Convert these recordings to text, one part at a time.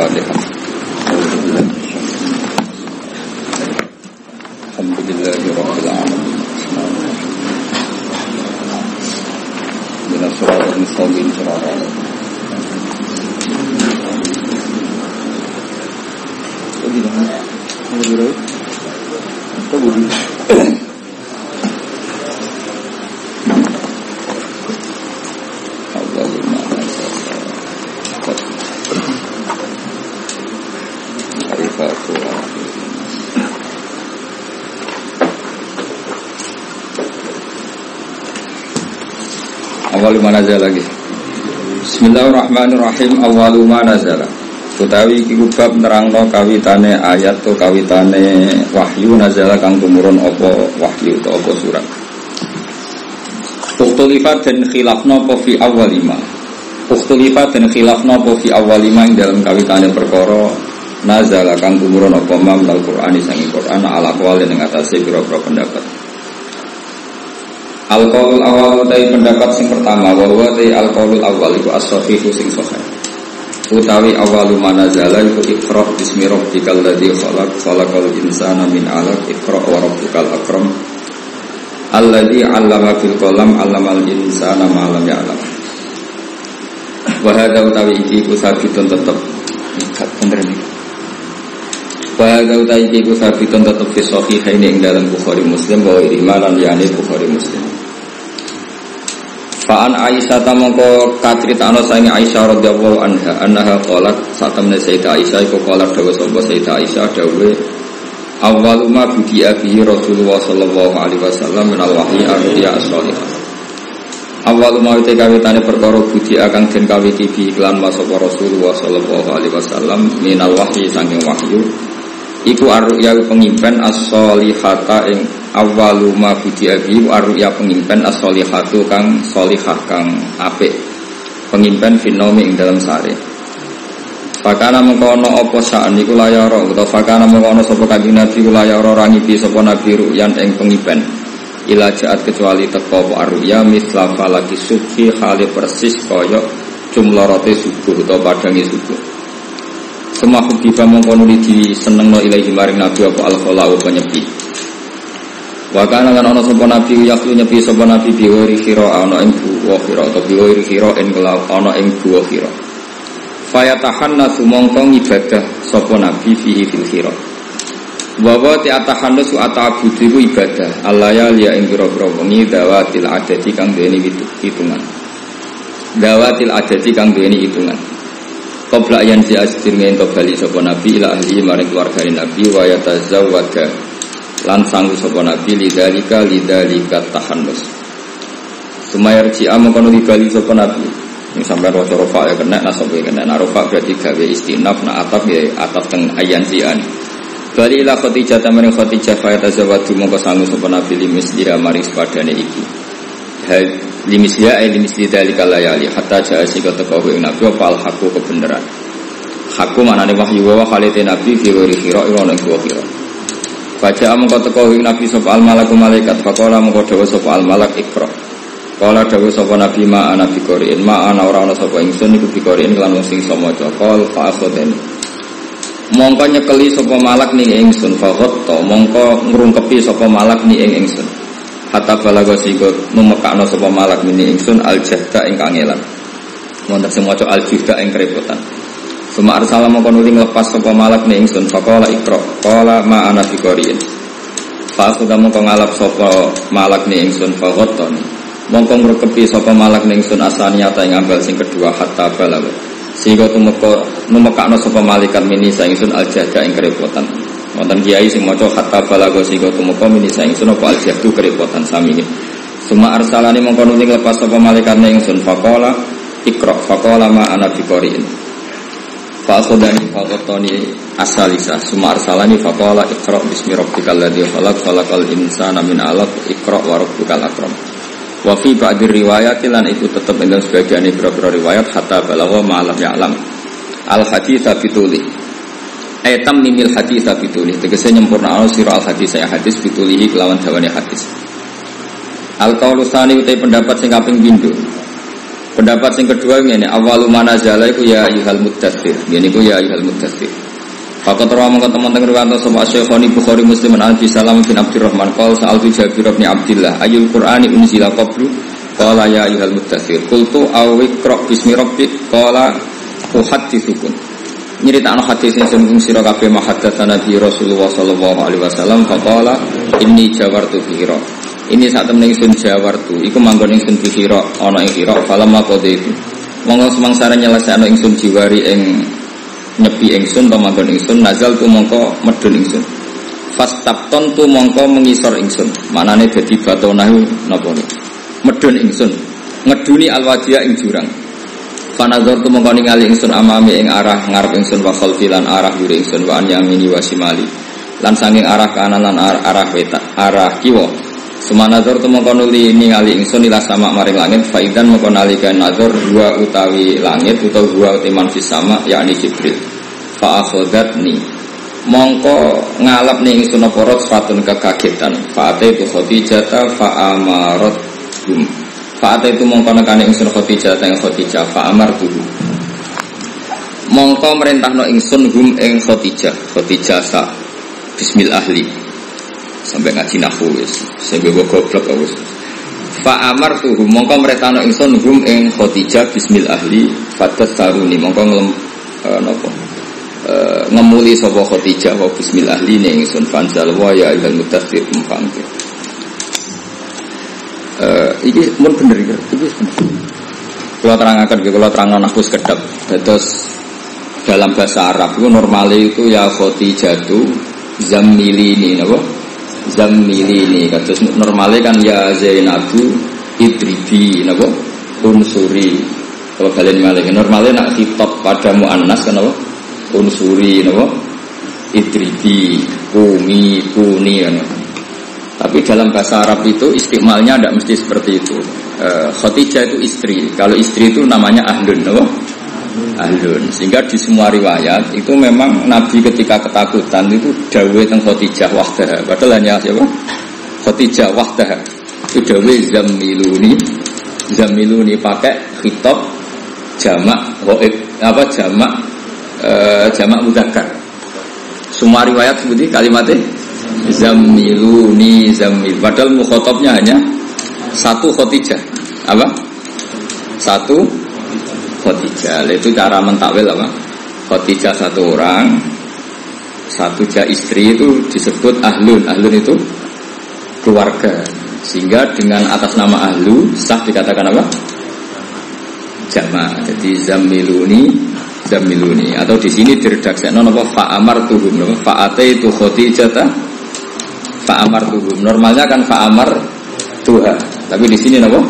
वाले Awal mana lagi Bismillahirrahmanirrahim Awalu mana Utawi iki bab nerangno kawitane ayat to kawitane wahyu nazala kang tumurun apa wahyu to apa surat. Ukhtulifat dan khilafna apa fi awalima. Ukhtulifat dan khilafna apa fi awalima ing dalam kawitane perkara nazala kang tumurun apa mam Al-Qur'an sangi Qur'an ala ning atase pira-pira pendapat. Al-qaulul awal dari pendapat sing pertama bahwa dari al-qaulul awal itu as-sahihu sing sahih. Utawi awalu manazala iku ikra bismi rabbikal ladzi khalaq khalaqal insana min 'alaq ikra wa rabbukal akram. Alladzi 'allama bil qalam 'allamal insana ma lam ya'lam. Wa hadza utawi iki iku sabitun tetep. Bener nih wa hadza utawi iki iku sabitun tetep fi sahihaini ing dalam Bukhari Muslim wa imanan yani Bukhari Muslim Fa'an Aisyah tamangko kacrita ana sange Aisyah radhiyallahu anha annaha qalat satamne Sayyidah Aisyah iku qalat dawa sapa Sayyidah Aisyah dawe awwalu ma bihi Rasulullah sallallahu alaihi wasallam min al-wahyi ar-ruya as-salihah Awal mau te kawitane perkara budi akan den kawiti bi iklan masapa Rasulullah sallallahu alaihi wasallam minal wahyi saking wahyu iku ar-ruya pengimpen as-salihata ing awalu ma budi abi ya pengimpen as solihatu kang solihah kang apik. Pengimpen finomi ing dalam sare Fakana mengkono opo saan iku layara utawa fakana mengkono sapa kanjeng Nabi layara rangipi sapa Nabi ruyan ing pengipen ila jaat kecuali teko apa arya misla falaki subhi khali persis kaya jumlarote subuh utawa padangi subuh Semua hukiba mengkono di senengno ilahi maring Nabi apa al-kholau penyepi Wa kana lan nabi yaklu nyepi sapa nabi biwiri khira ana ing buwa khira atau biwiri khira ing kelau ana ing buwa khira. Fayatahannasu mongko ibadah sapa nabi fihi fil khira. Wa wa ti atahannasu atabudu iku ibadah. Allah ya liya ing pira-pira wengi dawatil adati kang duweni hitungan. Dawatil adati kang duweni hitungan. Qabla ayan si asdir ngento bali sapa nabi ila ahli maring keluarga nabi wa yatazawwada lan sanggup sapa nabi lidzalika lidzalika tahannus Sumayar Cia mengkono dibali sapa nabi. Ini sampai rojo rofa ya kena nasab ya kena narofa berarti gawe istinaf na atap ya atap teng ayan sian. Bali ila khotijah tamaring khotijah fayata zawadu mongko sanggup sapa nabi limis dia maring sepadane iki Hal limis dia eh limis lidzalika layali hatta jaa sika teko ing nabi apa al kebenaran. Hakku manane wahyu wa khalite nabi fi wiri khira ira ning khira Baca amung kau teko Nabi sapa al malaku malaikat. Fakola mengko dawa sapa al malak ikra. Kala dawa sapa Nabi ma ana bikorin ma ana ora ana sapa ingsun iku bikorin lan sing samaca qol fa akhoden. Mongko nyekeli sapa malak ning ingsun. Fa mongko ngrungkepi sapa malak ning ing ingsun. Hatta balago sigo numekakno sapa malak ning ingsun al jahda ing kangelan. Wonten sing maca al jahda ing kerepotan. Suma arsala mongko nuli nglepas sapa malak ning ingsun faqala ikra qala ma ana biqariin Fa aku mongko ngalap sapa malak ning ingsun faqaton mongko ngrekepi sapa malak ning ingsun asaniyata ing ambal sing kedua hatta balag sehingga tumeka numekakno sapa malaikat mini sa ingsun aljada ing kerepotan wonten kiai sing maca hatta balago sehingga tumeka mini sa ingsun apa aljadu kerepotan sami Suma arsalani mongko nuli nglepas sapa malaikat ning ingsun faqala ikra faqala ma ana biqariin Fakodani fakotoni asalisa. Suma arsalani fakola ikra bismi rabbikal ladhi khalaq khalaqal insana min alaq ikra wa rabbukal akram. Wa fi ba'di riwayat lan itu tetap dengan sebagian beberapa riwayat hatta balagha ma'alam ya'lam. Al hadis fituli Etam mimil hadis fituli tegese nyempurna. Sira al hadis saya hadis fitulihi kelawan dawane hadis. Al kaulusani utai pendapat sing kaping pindho. Pendapat yang kedua ini awalu mana jala itu ya ayuhal mudathir. Ini ku ya ayuhal mudathir. Fakat rawa mengkot teman-teman riwanto sama Syekhoni Bukhari Muslim an Abi Salam bin Abdurrahman. Qal sa'al tu Jabir bin Abdillah ayul Qur'ani unzila qablu? Qala ya ayuhal mudathir Qultu awikra bismi rabbik. Qala uhaddithukum nyeritakno hadis sing sing sira kabeh mahaddatsana Nabi Rasulullah sallallahu alaihi wasallam faqala inni jawartu fi ini saat temen ingsun jawartu iku manggon ingsun fi hira ana ing hira falamma qadaitu monggo semangsane nyelesekno ingsun jiwari ing nyepi ingsun to manggon ingsun nazal tu mongko medun ingsun fastapton tu mongko mengisor ingsun manane dadi batonahu napa medun ingsun ngeduni alwadia ing jurang Fanazor tu mongko ningali ingsun amami ing arah ngarep ingsun wa khalfilan arah yuri ingsun wa an yamini wa simali lan sanging arah kanan lan arah, arah wetak arah kiwa Semanazor tu mongko nuli ningali ingsun ila sama maring langit faidan mongko nalika nazar dua utawi langit utawa dua utiman fis sama yakni Jibril. Fa ni mongko ngalap nih ingsun apa fatun kekagetan. Fa itu Khadijah fa amarat. Fa itu mongko nekane ingsun Khadijah ing Khadijah fa amar tuhu. Mongko merintahno ingsun hum ing Khadijah. Khadijah sa Bismillah ahli sampai ngaji nahu wis. Sing gue goblok wis. Fa amar tuh mongko no ingsun hum ing Khadijah bismil ahli fatat saruni mongko ngelem uh, napa uh, ngemuli sapa Khadijah wa bismil ahli ning ingsun fansal wa ya mutassir mfangke uh, iki mun bener iki. Iki kalau terangkan kalau terang nafus kedap terus dalam bahasa Arab itu normalnya itu ya Khadijah itu zammili ini napa? Zammili ini kados normalnya kan ya Zainabu idribi napa? Unsuri. Kalau kalian malik normalnya nak kitab pada muannas kan apa unsuri napa? Idribi kumi kuni tapi dalam bahasa Arab itu istimalnya tidak mesti seperti itu. E, Khotijah itu istri. Kalau istri itu namanya ahlun, no? ahlun. Sehingga di semua riwayat itu memang Nabi ketika ketakutan itu dawe tentang Khadijah wahdah. Padahal hanya siapa? Khadijah wahdah. Itu dawe zamiluni. Zamiluni pakai khitab jamak goib apa jamak e, jamak mudakar. Semua riwayat seperti kalimatnya zamiluni zamil. Padahal mukhotabnya hanya satu Khadijah. Apa? Satu Khadijah. Itu cara mentakwil apa? Khadijah satu orang, satu jah istri itu disebut ahlun. Ahlun itu keluarga. Sehingga dengan atas nama ahlu sah dikatakan apa? Jama. Jadi zamiluni zamiluni atau di sini diredaksikan apa fa'amar tuhum fa'ate itu khadijah fa'amar tuhum normalnya kan fa'amar tuha. Tapi di sini apa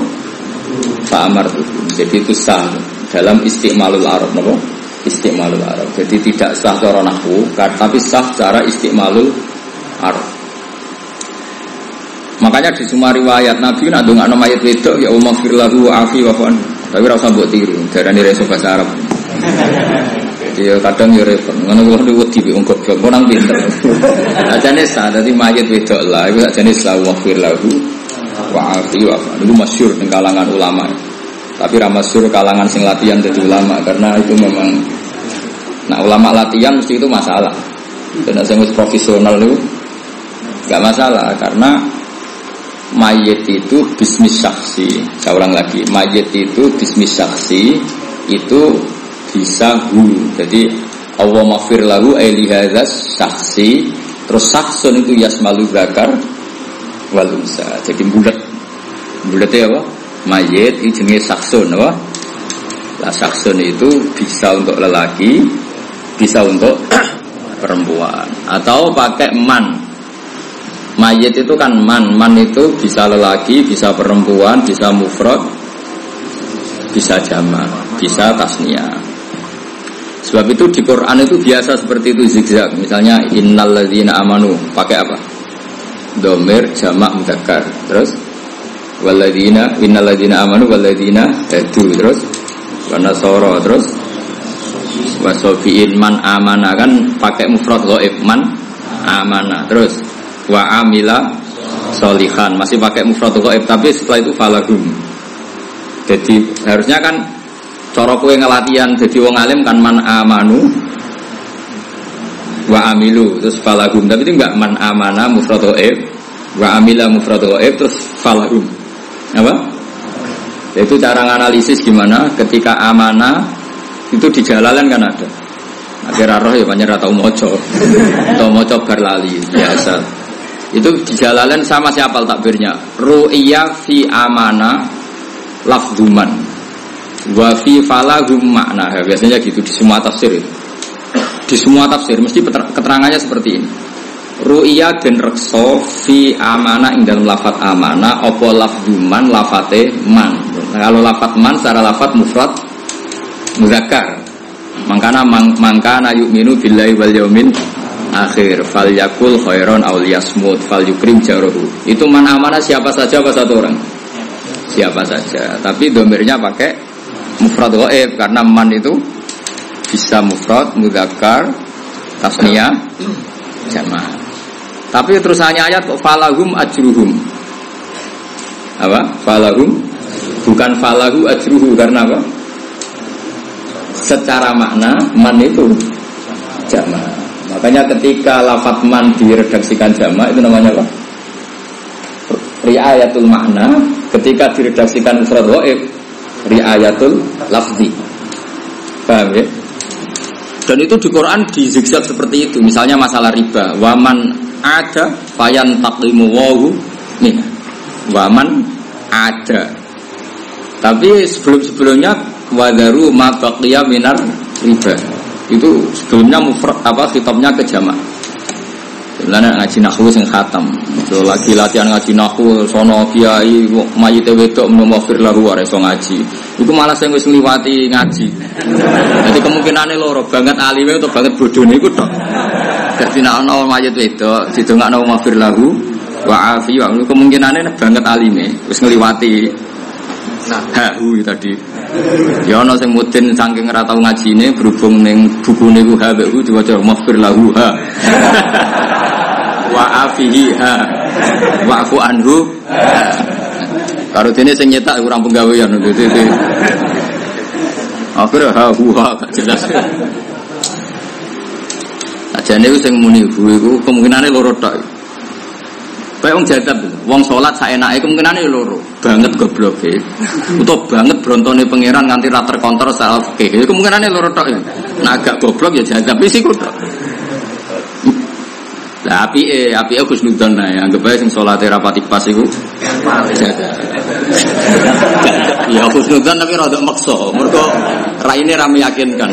fa'amar tuhum jadi itu sah dalam istiqmalul Arab nopo istiqmalul Arab. Jadi tidak sah cara nahwu tapi sah secara istiqmalul Arab. Makanya di semua riwayat Nabi nak dongak nama ayat wedok ya umma firlahu afi wa tapi rasa buat tiru darah ini reso bahasa Arab. Jadi ya kadang ya repot. Ngono niku wedi wong goblok. Orang pinter ajane sah dadi mayit wedok lah iku ajane sah wa firlahu wa afi wa niku masyhur ning kalangan ulama tapi ramasur kalangan sing latihan jadi ulama karena itu memang nah ulama latihan mesti itu masalah. Dan saya profesional itu nggak masalah karena mayat itu bisnis saksi. Saya ulang lagi, mayat itu bisnis saksi itu bisa hu. Jadi Allah mafir lagu elihadas saksi terus saksun itu yasmalu zakar walunsa. Jadi bulat bulatnya apa? mayit ini jenis saksun apa? Lah saksun itu bisa untuk lelaki, bisa untuk perempuan atau pakai man. Mayit itu kan man, man itu bisa lelaki, bisa perempuan, bisa mufrad, bisa jama, bisa tasnia. Sebab itu di Quran itu biasa seperti itu zigzag. Misalnya innalladzina amanu pakai apa? Domir jamak mudakar. Terus waladina innaladina amanu waladina edu terus warna soro terus wasofiin man amana kan pakai mufrad goib man amana terus wa amila solihan masih pakai mufrad goib tapi setelah itu falahum Jadi harusnya kan cara kue ngelatihan jadi wong alim kan man amanu wa amilu terus falahum. Tapi itu enggak man amana mufrad wa amila mufrad terus falahum. Apa? Itu cara analisis gimana? Ketika amanah itu di jalalan kan ada. Akhirnya roh ya banyak atau moco. Atau moco berlali biasa. Itu di jalalan sama siapa takbirnya. Ru'iyah fi amana lafduman wa fi falahum makna. Biasanya gitu di semua tafsir itu. Di semua tafsir mesti keterangannya seperti ini. Ru'ya dan rekso fi amana ing dalam lafat amana opo lafduman lafate man. Nah, kalau lafat man secara lafat mufrad muzakkar. Mangkana mang, mangkana yu'minu billahi wal yaumin akhir. Fal yakul khairon aw liyasmut fal yukrim jaruhu itu man amana siapa saja apa satu orang? Siapa saja. Tapi domirnya pakai mufrad goib karena man itu bisa mufrad, mudakar, tasnia, jamaah. Tapi terusannya ayat kok falahum ajruhum. Apa? Falahum bukan falahu ajruhu karena apa? Secara makna man itu jamaah. Makanya ketika lafat man diredaksikan jamaah itu namanya apa? Riayatul makna ketika diredaksikan mufrad waib riayatul lafzi. Paham ya? Dan itu di Quran di zigzag seperti itu. Misalnya masalah riba. Waman ada fayan taklimu wahu. Nih. Waman ada. Tapi sebelum-sebelumnya wadaru ma minar riba. Itu sebelumnya mufrad apa kitabnya ke. Sebenarnya ngaji nahu sing khatam. So, lagi latihan ngaji nahu sono kiai mayit wedok menomofir lahu wae so ngaji. Iku malah sing wis ngliwati ngaji. Jadi kemungkinannya loro banget alime atau banget bodone iku tok. Dadi nek ana mayit wedok didongakno mafir lahu wa afi wa kemungkinannya banget alime wis ngliwati nah hahu tadi ya ana sing mudin saking ora tau ngajine berhubung ning bukune ku ha diwaca mafir lahu ha wa afihi ha wa'fu anhu karo dene sing nyetak kurang penggawean dadi akhirnya ha hu ha gak jelas Ajane nah, sing muni ibu iku kemungkinane loro tok. Kayak wong jadab, wong sholat saya naik kemungkinan loro, banget goblok e. Utawa banget brontone pangeran nganti ra terkontrol salah fikih. Kemungkinan loro tok ya. Nah agak goblok ya jadab wis iku tok. Lah api eh api eh Gusnudon nah ya anggap aja sing salate rapati pas iku. Ya Gusnudon tapi rada maksa. Mergo raine ra meyakinkan.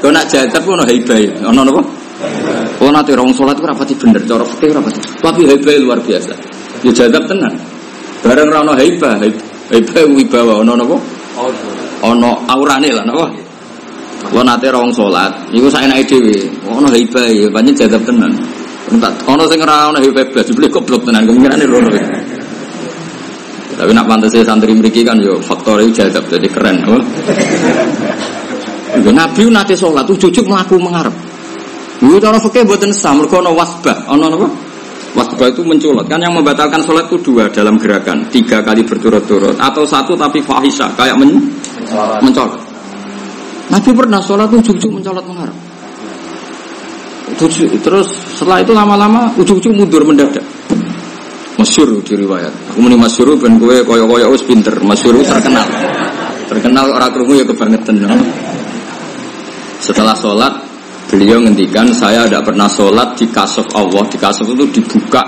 Kau nak jadab ono haibai, ono napa? Oh nanti orang sholat itu rapati bener, cara fikih rapati. Tapi haibai luar biasa. Ya jadab tenan. Bareng rano haiba, haiba wibawa ono napa? Ono aurane lah napa? Lo nate rawang sholat, itu saya naik dewi. Ono hibah ya, banyak jadab tenan. Entar, ono sing ora ono hibah belas, dibeli goblok tenan. Kemungkinan lono. Tapi nak pantas saya santri meriki kan yo faktor itu jadab jadi keren. Oh. Nabi nate sholat, tuh cucuk melaku mengharap. Itu cara fakir buatan sah, mereka ono wasbah, ono apa? Wasbah itu mencolot. Kan yang membatalkan sholat itu dua dalam gerakan, tiga kali berturut-turut, atau satu tapi fahisha, kayak men. Nabi pernah sholat ujung-ujung mencolot mengharap. Terus setelah itu lama-lama ujung-ujung mundur mendadak. Masyur di riwayat. Aku muni masyur ben gue koyo-koyo wis pinter. Masyur terkenal. Terkenal orang kerungu ya kebangetan. No? Setelah sholat beliau ngendikan saya tidak pernah sholat di kasuf Allah. Di kasuf itu dibuka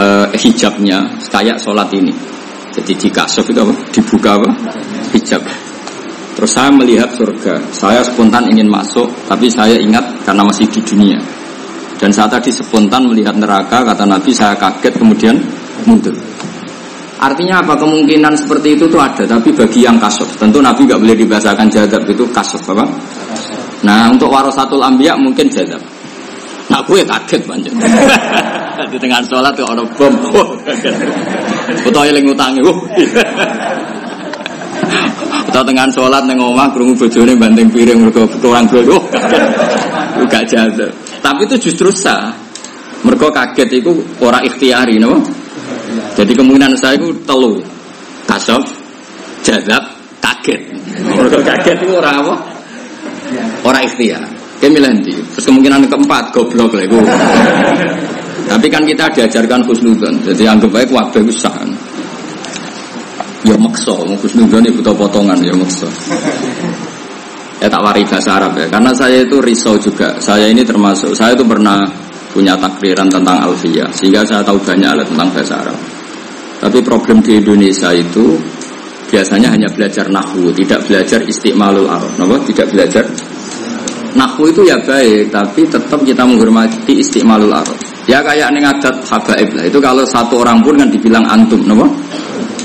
uh, hijabnya kayak sholat ini. Jadi di kasuf itu apa? Dibuka apa? Hijab. Terus saya melihat surga. Saya spontan ingin masuk, tapi saya ingat karena masih di dunia. Dan saat tadi spontan melihat neraka, kata Nabi, saya kaget kemudian mundur. Artinya apa? Kemungkinan seperti itu tuh ada, tapi bagi yang kasuf. Tentu Nabi nggak boleh dibahasakan jadab itu kasuf, apa? Nah, untuk warasatul ambiyah mungkin jadab. Nah, gue kaget banget. di tengah sholat tuh orang bom. Betul yang ngutangi. Atau tengah sholat neng omah kerungu bojone banting piring mereka kurang bodoh. Gak. Tapi itu justru sah. Mereka kaget itu orang ikhtiari, no? Jadi kemungkinan saya itu telu, kasof, jadab kaget. Mereka kaget itu orang apa? Orang ikhtiar. Nanti. Terus kemungkinan keempat goblok lah Tapi kan kita diajarkan khusnudon. Jadi anggap baik wabah usah. Ya makso, khusnudon itu butuh potongan ya makso. Ya tak wari bahasa Arab ya. Karena saya itu risau juga. Saya ini termasuk saya itu pernah punya takriran tentang alfiyah sehingga saya tahu banyak tentang bahasa Arab. Tapi problem di Indonesia itu biasanya hanya belajar nahwu, tidak belajar istiqmalul arab. Kenapa? Tidak belajar nahwu itu ya baik, tapi tetap kita menghormati istiqmalul arab. Ya kayak ini adat habaib lah. Itu kalau satu orang pun kan dibilang antum, kenapa?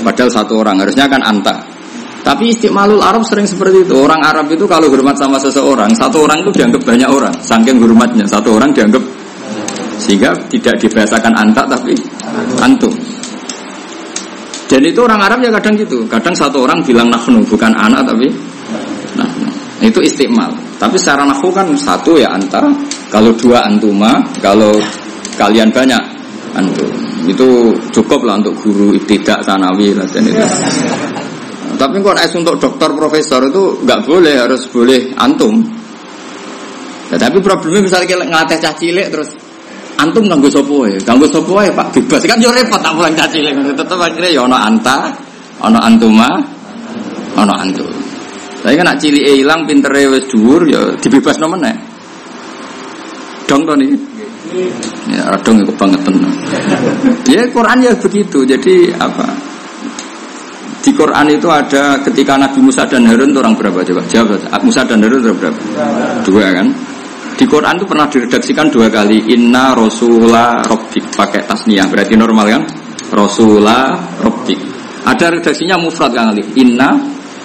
Padahal satu orang harusnya kan anta. Tapi istiqmalul Arab sering seperti itu. Orang Arab itu kalau hormat sama seseorang, satu orang itu dianggap banyak orang. Saking hormatnya, satu orang dianggap sehingga tidak dibahasakan anta tapi antum. Dan itu orang Arab ya kadang gitu. Kadang satu orang bilang nahnu bukan anak tapi nah, itu istimal. Tapi secara nahwu kan satu ya anta, kalau dua antuma, kalau kalian banyak antum. Itu cukup lah untuk guru tidak sanawi lah dan itu. Tapi kalau es untuk dokter profesor itu nggak boleh harus boleh antum. Ya, tapi problemnya misalnya ngelatih cacilek terus antum ganggu sopo ya? Ganggu sopo ya pak? Bebas. Kan yo repot tak pulang caci tetap akhirnya ya ono anta ono antuma ono antum. Tapi kan nak cili hilang pintere wes dhuwur ya dibebas nomen dong to nih ya dong itu banget ya Quran ya begitu jadi apa di Quran itu ada ketika Nabi Musa dan Harun itu orang berapa coba jawab Musa dan Harun itu berapa dua kan di Quran itu pernah diredaksikan dua kali Inna Rasulah Robbik pakai tasniyah berarti normal kan? Rasulah Robbik. Ada redaksinya mufrad kan alif. Inna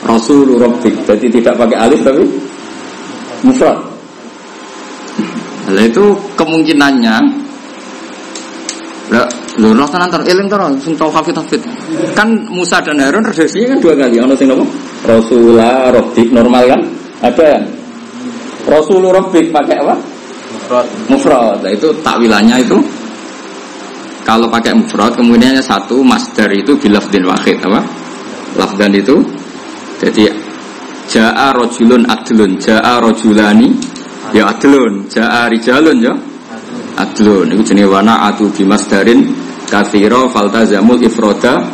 Rasul Robbik. Jadi tidak pakai alif tapi mufrad. Nah, itu kemungkinannya Lah, lho roh tenan ter eling terus sing tau hafid hafid. Kan Musa dan Harun redaksinya kan dua kali. Ono sing napa? Rasulah Robbik normal kan? Ada ya? Rasulur Rabbik pakai apa? Mufrad. Mufrad. Nah, itu takwilannya itu kalau pakai mufrad kemudiannya satu masdar itu bilafdin wahid apa? Lafdan itu jadi jaa rojulun adlun, jaa rojulani ya adlun, jaa rijalun ya adlun. Itu jenis warna atu bimasdarin kathiro faltazamul ifroda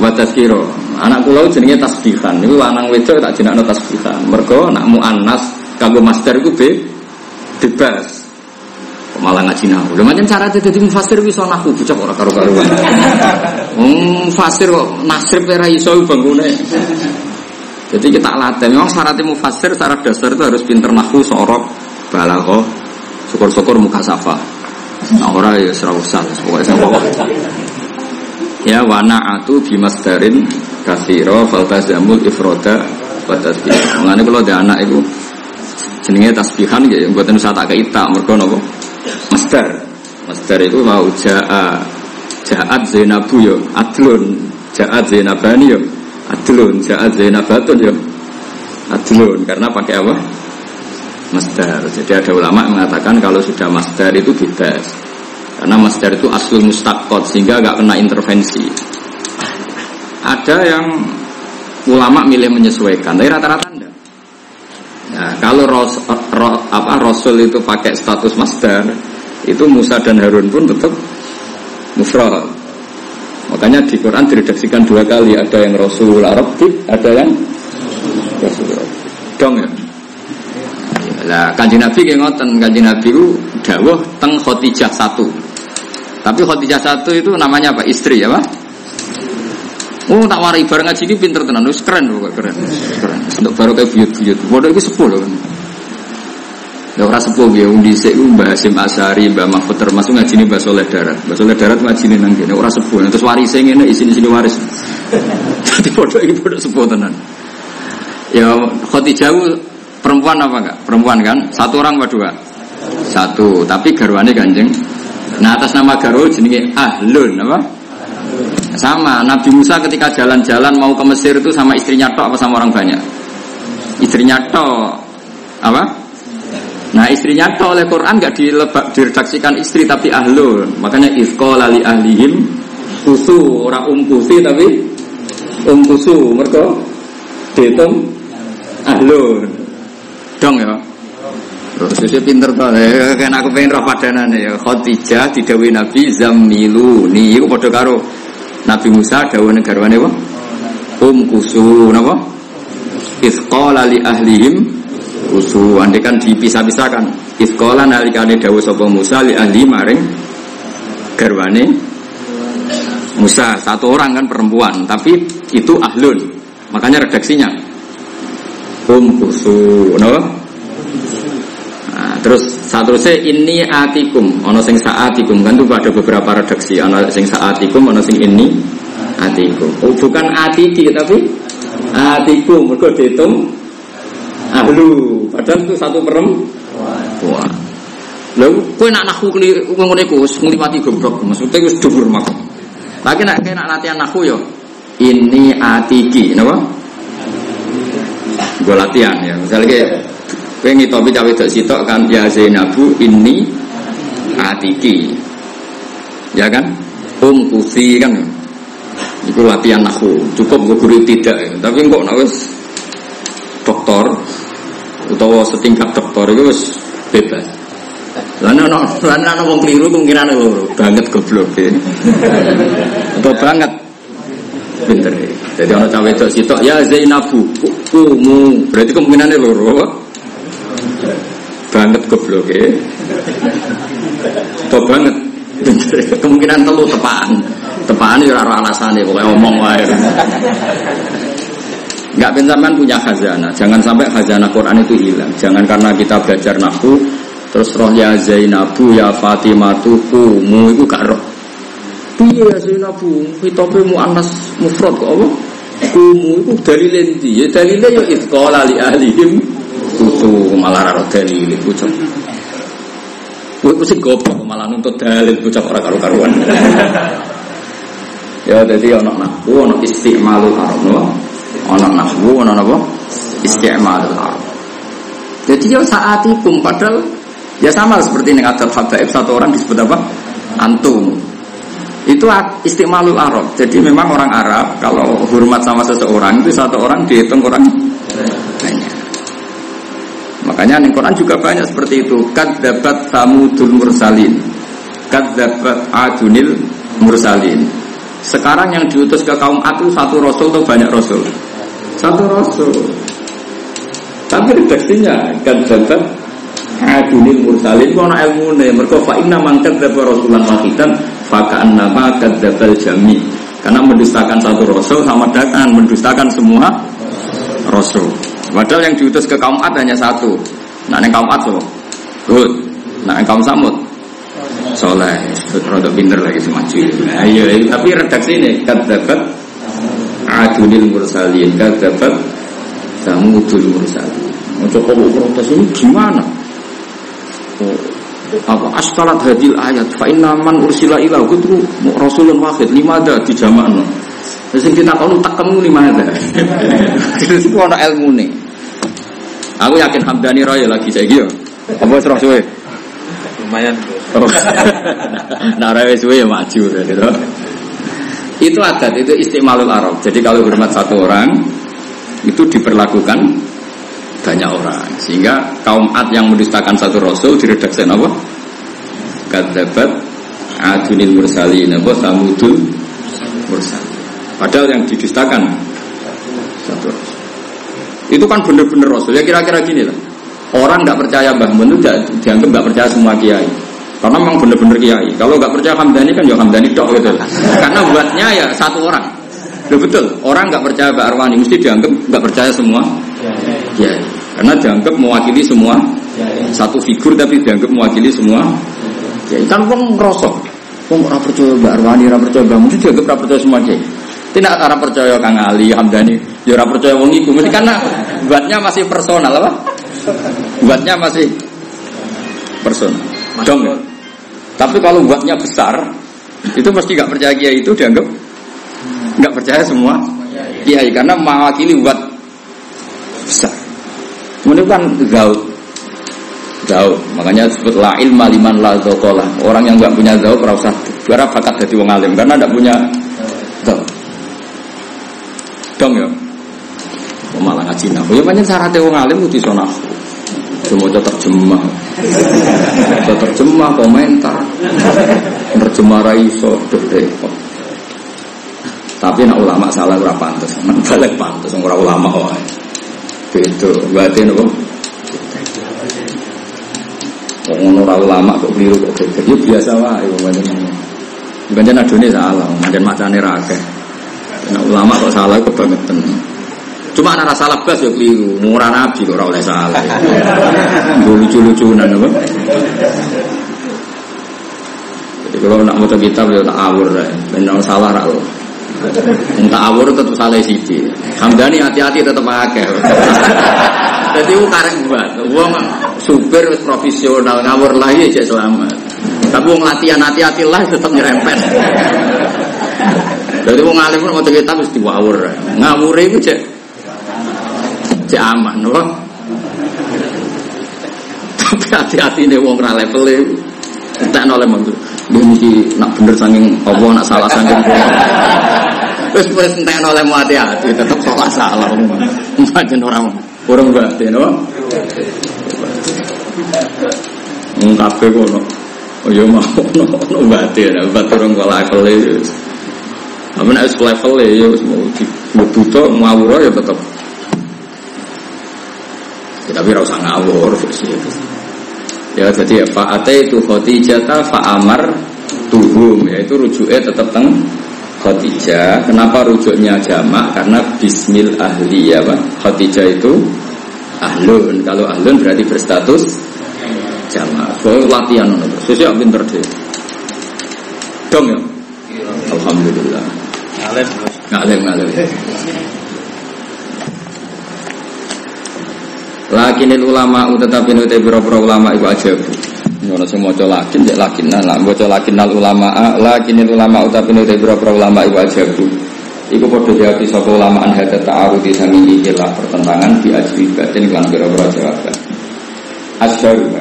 wa tazkiro. Anak pulau jenenge tasbihan. Niku lanang wedok tak jenakno tasbihan. Mergo nak muannas Kanggo master itu be bebas. malah ngaji nahu. Lha macam cara dadi mufasir ana nahu bocah ora karo-karuan. Wong fasir kok nasrib ora iso bangune. Jadi kita latih. Memang syarat mufasir secara dasar itu harus pinter nahu, sorok, balaghah, syukur-syukur muka safa. Nah ora ya ora usah, pokoke sing pokok. Ya wana atu bimasdarin kasiro faltazamul ifroda wa tasbih. Mengane kalau ada anak itu jenenge tasbihan ya mboten usah tak keita mergo napa master master itu mau jaa jaat zainabu yo adlun jaat zainabani yo adlun jaat zainabatun yo adlun karena pakai apa? Master jadi ada ulama mengatakan kalau sudah master itu bebas. Karena master itu aslul mustakot sehingga gak kena intervensi. Ada yang ulama milih menyesuaikan tapi rata-rata enggak Nah, kalau ros, ro, apa, Rasul itu pakai status master, itu Musa dan Harun pun tetap mufrad. Makanya di Quran diredaksikan dua kali, ada yang Rasul Arabik, ada yang Rasul Dong ya. Lah kanji Nabi kayak ngoten, kanji Nabi itu dawuh teng Khotijah satu. Tapi Khotijah satu itu namanya apa? Istri ya, Pak? Oh tak warai bareng ngaji ini pinter tenan, wis keren loh keren. Keren. Untuk baru kayak buyut-buyut. Bodoh itu sepuh loh. Ya ora sepuh ya undi sik Mbah Hasim Asari, Mbah Mahfud termasuk ngaji ini Mbah Soleh Darat. Mbah Soleh Darat ngaji ini nang kene ora sepuh. Terus waris ngene isine-isine waris. Jadi bodoh iki bodoh sepuh tenan. Ya Khadijah perempuan apa enggak? Perempuan kan? Satu orang apa dua? Satu, tapi garwane Kanjeng. Nah atas nama garwa jenenge Ahlun apa? Sama, Nabi Musa ketika jalan-jalan mau ke Mesir itu sama istrinya tok apa sama orang banyak? Istrinya tok. Apa? Nah istrinya tok oleh Quran nggak diredaksikan istri tapi ahlun. Makanya ifko lali ahlihim kusu ora umkusi tapi Um kusu mereka dihitung ahlun. Dong ya. Terus pinter tuh, kan aku pengen roh padanan ya. Khadijah didawi Nabi Zamilu. Nih, aku pada karo Nabi Musa dawa negarwane apa? Um kusu, napa? Isqala li ahlihim kusu. Andai kan dipisah-pisahkan. Isqala nalikane dawa sapa Musa li ahli maring garwane Musa satu orang kan perempuan, tapi itu ahlun. Makanya redaksinya um kusu, napa? Nah, terus seterusnya ini atikum, ono sing saatikum kan tuh ada beberapa redaksi, ono sing saatikum, ono sing ini atikum. Oh, bukan atiki tapi atikum, mereka dihitung ahlu. Padahal itu satu perempuan. Lalu kue nak nahu keliru ngomong iku ngliwati goblok, maksudnya wis dhuwur mak. Lagi nak kena latihan nahu yo. Ini atiki, napa? Gue latihan ya. Misalnya Kowe ngitopi cawe dok sitok kan ya Zainabu ini atiki. Ya kan? Um kusi kan. Itu latihan nahu. Cukup gue guru tidak ya. Tapi kok nak wis doktor utawa setingkat doktor itu wis bebas. Lan ana lan ana wong keliru kemungkinan loro, banget goblok ya. Atau banget pinter. Jadi ana cawe dok sitok ya Zainabu kumu. Berarti kemungkinannya loro banget goblok ya Tuh banget kemungkinan telu tepaan tepaan ya ora alasannya pokoknya omong wae nggak pensaman punya khazanah. Jangan sampai khazanah Quran itu hilang. Jangan karena kita belajar nafsu terus roh ya Zainabu ya Fatimatu kumu itu gak roh. Piye ya Zainabu? Hitope mu anas mufrad kok apa? Kumu itu dalil endi ya dalilnya ya itqala li ahlihim. Kutu malah raro dalil bocah. Kowe sing goblok malah nuntut dalil bocah ora karu-karuan. ya dadi ana nahwu ana istimalul arab no. Ana nahwu ana napa? Istimalul arab. Jadi ya saatikum padahal ya sama seperti ini adat habaib satu orang disebut apa? Antum. Itu istimalul arab. Jadi memang orang Arab kalau hormat sama seseorang itu satu orang dihitung orang banyak. Makanya di Quran juga banyak seperti itu. Kadzabat samudul mursalin. Kadzabat adunil mursalin. Sekarang yang diutus ke kaum Ad itu satu rasul atau banyak rasul? Satu rasul. Tapi redaksinya kadzabat adunil mursalin kono ilmune mergo fa inna man kadzdzaba rasulan wahidan fa ka'annama kadzdzabal jami. Karena mendustakan satu rasul sama dengan mendustakan semua rasul. Padahal yang diutus ke kaum Ad hanya satu. Nah, yang kaum Ad so, Hud. Nah, yang kaum Samud, Soleh. Rodok pinter lagi semaju. Nah, iya, iya, tapi redaksi ini dapat Adunil Mursalin, dapat Samudul Mursalin. Mau coba protes ini gimana? Oh, apa askalat hadil ayat fa inna man ursila ila itu rasulun wahid lima ada di jamakno Terus kita tahu tak kamu lima ada. Terus itu ada ilmu nih. Aku yakin Hamdani Roy lagi saya gitu. Apa serah suwe? Lumayan. nah Roy suwe ya maju gitu. Itu adat, itu istimalul Arab. Jadi kalau hormat satu orang itu diperlakukan banyak orang. Sehingga kaum Ad yang mendustakan satu rasul diredaksi apa? Kadzabat Adunil Mursalin apa Samudul Mursalin. Padahal yang didustakan satu rasul. Itu kan bener-bener rasul. Ya kira-kira gini lah. Orang nggak percaya Mbah Mun itu dianggap nggak percaya semua kiai. Karena memang bener-bener kiai. Kalau nggak percaya Hamdani kan ya Hamdani dok gitu. Karena buatnya ya satu orang. Loh betul. Orang nggak percaya Mbak Arwani mesti dianggap nggak percaya semua kiai. Karena dianggap mewakili semua satu figur tapi dianggap mewakili semua kiai. Kan wong ngerosok. Wong ora percaya Mbak Arwani, ora percaya Mbak Mun dianggap ora percaya semua kiai. Tidak ora percaya Kang Ali, Hamdani, ya ora percaya wong iku. Mesti karena buatnya masih personal apa? Buatnya masih personal. Dong ya. Tapi kalau buatnya besar, itu mesti nggak percaya kiai itu dianggap nggak percaya semua kiai karena mewakili buat besar. Kemudian kan gaul. Makanya disebut la ilma liman la zokola. Orang yang nggak punya gaul, ora usah bakat jadi wong alim karena nggak punya gaul. Dong ya. Malah ngaji nahu. Ya banyak syaratnya wong alim kudu iso nahu. Cuma terjemah. terjemah komentar. Terjemah ra iso repot. Tapi nak ulama salah ora pantes. Nak balik pantes ora ulama wae. Itu berarti nopo? Wong ora ulama kok keliru kok geger. Ya biasa wae wong ngene. Bukan adone salah, macam macane ra akeh. Ulama kok salah kebangetan. Cuma anak salah bas ya keliru. Murah nabi kok oleh salah. Lucu-lucunan apa? Jadi kalau nak mau kitab ya tak awur ya. Benar salah ra. Entah awur tetap salah siji. Hamdani hati-hati tetap akeh. Jadi itu karek buat. Wong supir profesional ngawur lagi aja selamat. Tapi wong latihan hati-hati lah tetap nyerempet. Jadi wong alim pun mau kita mesti wawur. Ngawur itu cek cek aman, loh. Tapi hati-hati nih wong ra level Entek oleh mantu. Dia mesti nak bener saking apa nak salah saking Terus wis entek oleh hati-hati tetap salah salah. Macam orang orang berarti, no? Kabeh kono. Ya mau no no berarti ya, berarti orang kau level. Tapi nak level ya, mau dibutuh ngawur ya tetap tapi rasa ngawur Ya jadi Pak Ate itu Khadijah Fa Amar Tuhum. Yaitu rujuknya tetap teng Khadijah. Kenapa rujuknya jamak? Karena Bismil ahli ya Pak. Khadijah itu Ahlun. Kalau ahlun berarti berstatus Jamak. So latihan Sesuai pinter deh Dong ya. Alhamdulillah. Ngalim Ngalim Ngalim Lakinil ulama tetapi nute biro-biro ulama iku aja. Ngono sing maca lakin cek lakin lah maca lakin nal ulama lakinil ulama tetapi nute biro-biro ulama aja. Iku padha jawab sapa ulama an hada ta'arudi sami ikilah pertentangan di ajribatin lan biro-biro jawaban. Asyarul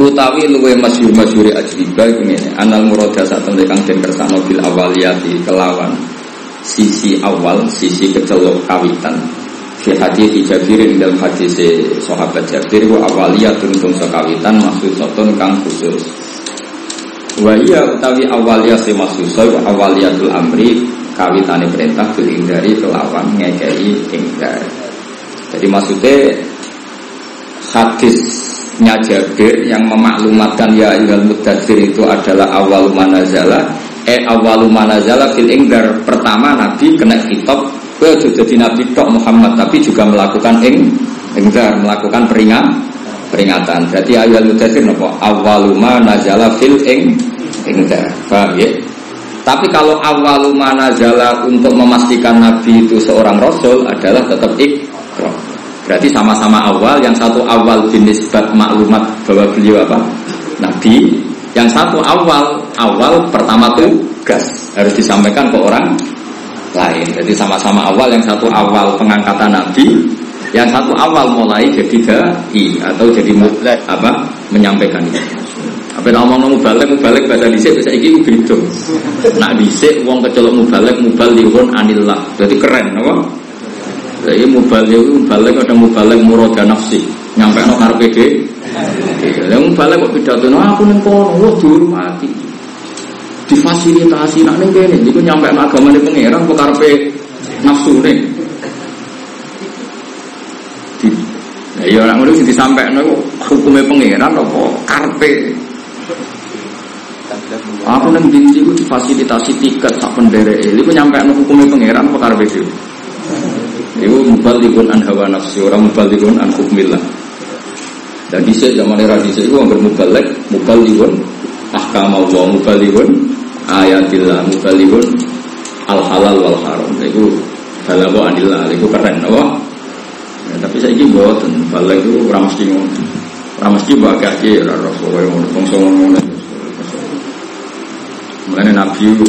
utawi luwe masyhur masyhur ajriba iku ngene anal murada sak temne kang den kersano bil awaliyati kelawan sisi awal sisi kecelok kawitan Fi hadis Jabirin dalam hadis sahabat Jabir wa awaliyatun tung sekawitan maksud sotun kang khusus. Wa iya utawi awaliyah si maksud wa awaliyatul amri kawitane perintah bil dari kelawan ngekei ingdar. Jadi maksudnya hadisnya Jabir yang memaklumatkan ya ilal mudathir itu adalah awal manazala eh awal manazala fil ingdar pertama Nabi kena kitab Kowe jadi nabi tok Muhammad tapi juga melakukan ing enggar melakukan peringat peringatan. Berarti ayat mudathir napa? Awaluma nazala fil ing enggar. Paham ya? Tapi kalau awaluma nazala untuk memastikan nabi itu seorang rasul adalah tetap ikra. Berarti sama-sama awal, yang satu awal jenis bab maklumat bahwa beliau apa? Nabi. Yang satu awal, awal pertama tugas harus disampaikan ke orang lain. Jadi sama-sama awal yang satu awal pengangkatan Nabi, yang satu awal mulai jadi dai atau jadi apa menyampaikan itu. Apa nama ngomong mubalik mubalik bahasa bisa iki beda. Nak disik uang kecelok mubalik mubalihun anillah. Jadi keren apa? Jadi mubalik mubalik ada mubalik murada nafsi. Nyampe no karpe de. Yang mubalik kok pidato, nah aku nengkon, wah dihormati difasilitasi. Nak ning kene iku nyampe agama ning pangeran kok karepe nafsu ning. Ya iya orang ngono sing disampaikan itu hukumnya pangeran apa karpe Aku nang dindi ku difasilitasi tiket sak pendere ini ku nyampe no hukumnya pangeran apa karpe itu Iku mubalikun an hawa nafsi orang mubalikun an hukmillah. Dan di zaman era di itu anggar mubalik mubalikun ahkam Allah mubalikun ayatillah mubalihun al halal wal haram. Itu balago anillah itu keren apa? Ya, tapi saya ini buatan bala itu ramesti ngono. Ramesti bagai aja rara soalnya ngono bangsa ngono mulanya nabi itu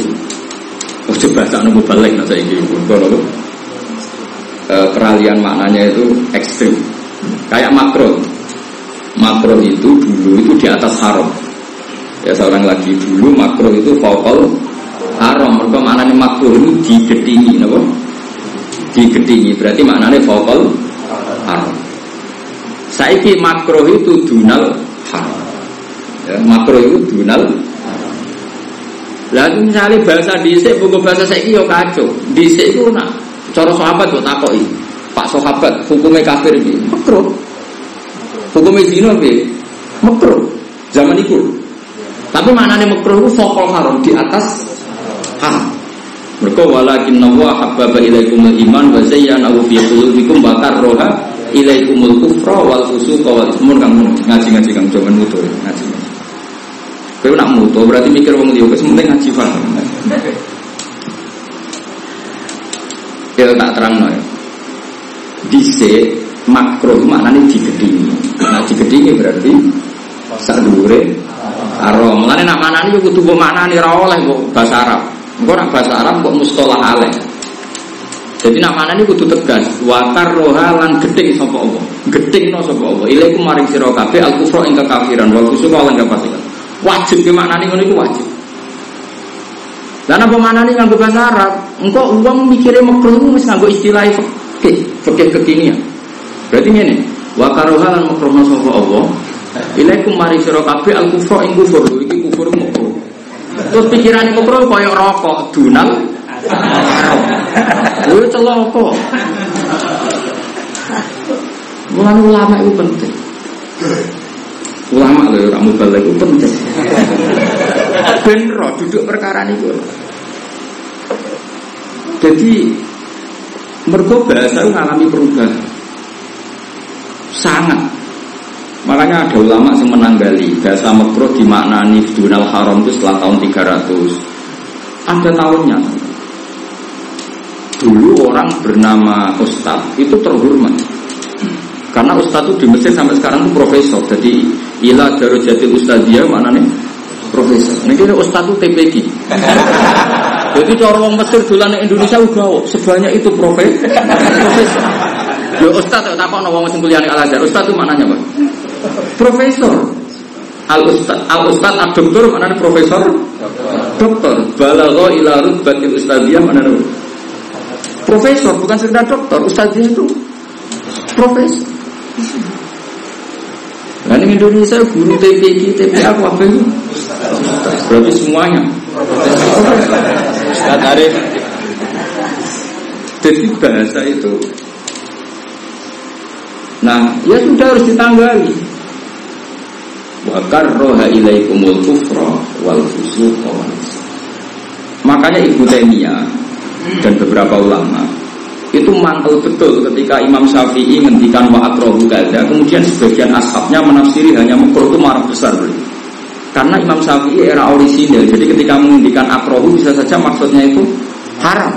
bahasa nunggu balik nah saya ini kalau peralihan maknanya itu ekstrim. Kayak makro. Makro itu dulu itu di atas haram Ya seorang lagi dulu makro itu vokal haram. Mereka nih makro itu digetingi, nabo digedingi berarti maknanya vokal haram. Saiki makro itu dunal haram. Ya, itu dunal lalu misalnya bahasa dhisik buku bahasa saiki yo kacau. Dhisik itu nak cara sahabat kok takoki. Pak sahabat hukumnya kafir iki makro hukumnya zina piye? Makro zaman itu tapi maknanya makro itu vokal haram di atas haram mereka walakin nawa habbaba ilaikumul iman wa zayyanahu fi qulubikum wa karroha ilaikumul kufra wal fusuqa wal ismun kang ngaji-ngaji kang jaman mutu ngaji. Kowe nak mutu berarti mikir wong liya wis penting ngaji paham. Ya tak terang no. Dise makro maknanya digedingi. Nah digedingi berarti sadure aro. Mulane nak manani yo kudu mbok maknani ra oleh mbok bahasa Arab. Engko nak bahasa Arab kok mustolah aleh. Jadi nak mana ini kudu tegas. Wakar roha lan gedeng sapa Allah. Gedeng no sapa Allah. Ilaikum maring sira kabeh al kufra ing kekafiran wal fusuq lan kefasikan. Wajib ke maknane ngono iku wajib. Lah apa maknane nganggo bahasa Arab? Engko wong mikire makruh wis nganggo istilah fikih, fikih kekinian. Berarti ngene, wakar roha lan makruh sapa Allah. Ilaikum maring sira kabeh al kufra ing kufur. Iki kufur makruh. Terus pikiran itu bro koyok rokok, dunal, Gue celoko. Mulai ulama itu penting. Ulama loh, kamu balik itu penting. Benro duduk perkara itu. Jadi mergo bahasa mengalami perubahan sangat Makanya ada ulama yang menanggali bahasa makruh dimaknani dunal haram itu setelah tahun 300. Ada tahunnya. Dulu orang bernama Ustadz itu terhormat. Karena Ustadz itu di Mesir sampai sekarang itu profesor. Jadi ilah jadi Ustadz dia mana nih profesor. Ini kira Ustadz itu TPG. Jadi cara orang Mesir dulu Indonesia udah sebanyak itu profesor. profesor. Yo Ustadz tak wong sing kuliah Al Azhar. Ustadz itu mananya, Pak? Profesor. Al Ustad Al Ustad Al Doktor mana Profesor? Doktor. Balagho ila rutbatil ustadiyah mana? Profesor bukan sekedar dokter. Ustadiyah itu profesor. Nah ini Indonesia guru TPG, TPA apa itu? Berarti semuanya. Ustaz Arif. Jadi bahasa itu Nah, ya sudah harus ditanggali. Ilaikumul kufra wal Makanya Ibu Taimiyah dan beberapa ulama itu mantel betul ketika Imam Syafi'i ngendikan wa akrohu kemudian sebagian ashabnya menafsiri hanya mukro itu marah besar karena Imam Syafi'i era orisinil jadi ketika menghentikan akrohu bisa saja maksudnya itu haram.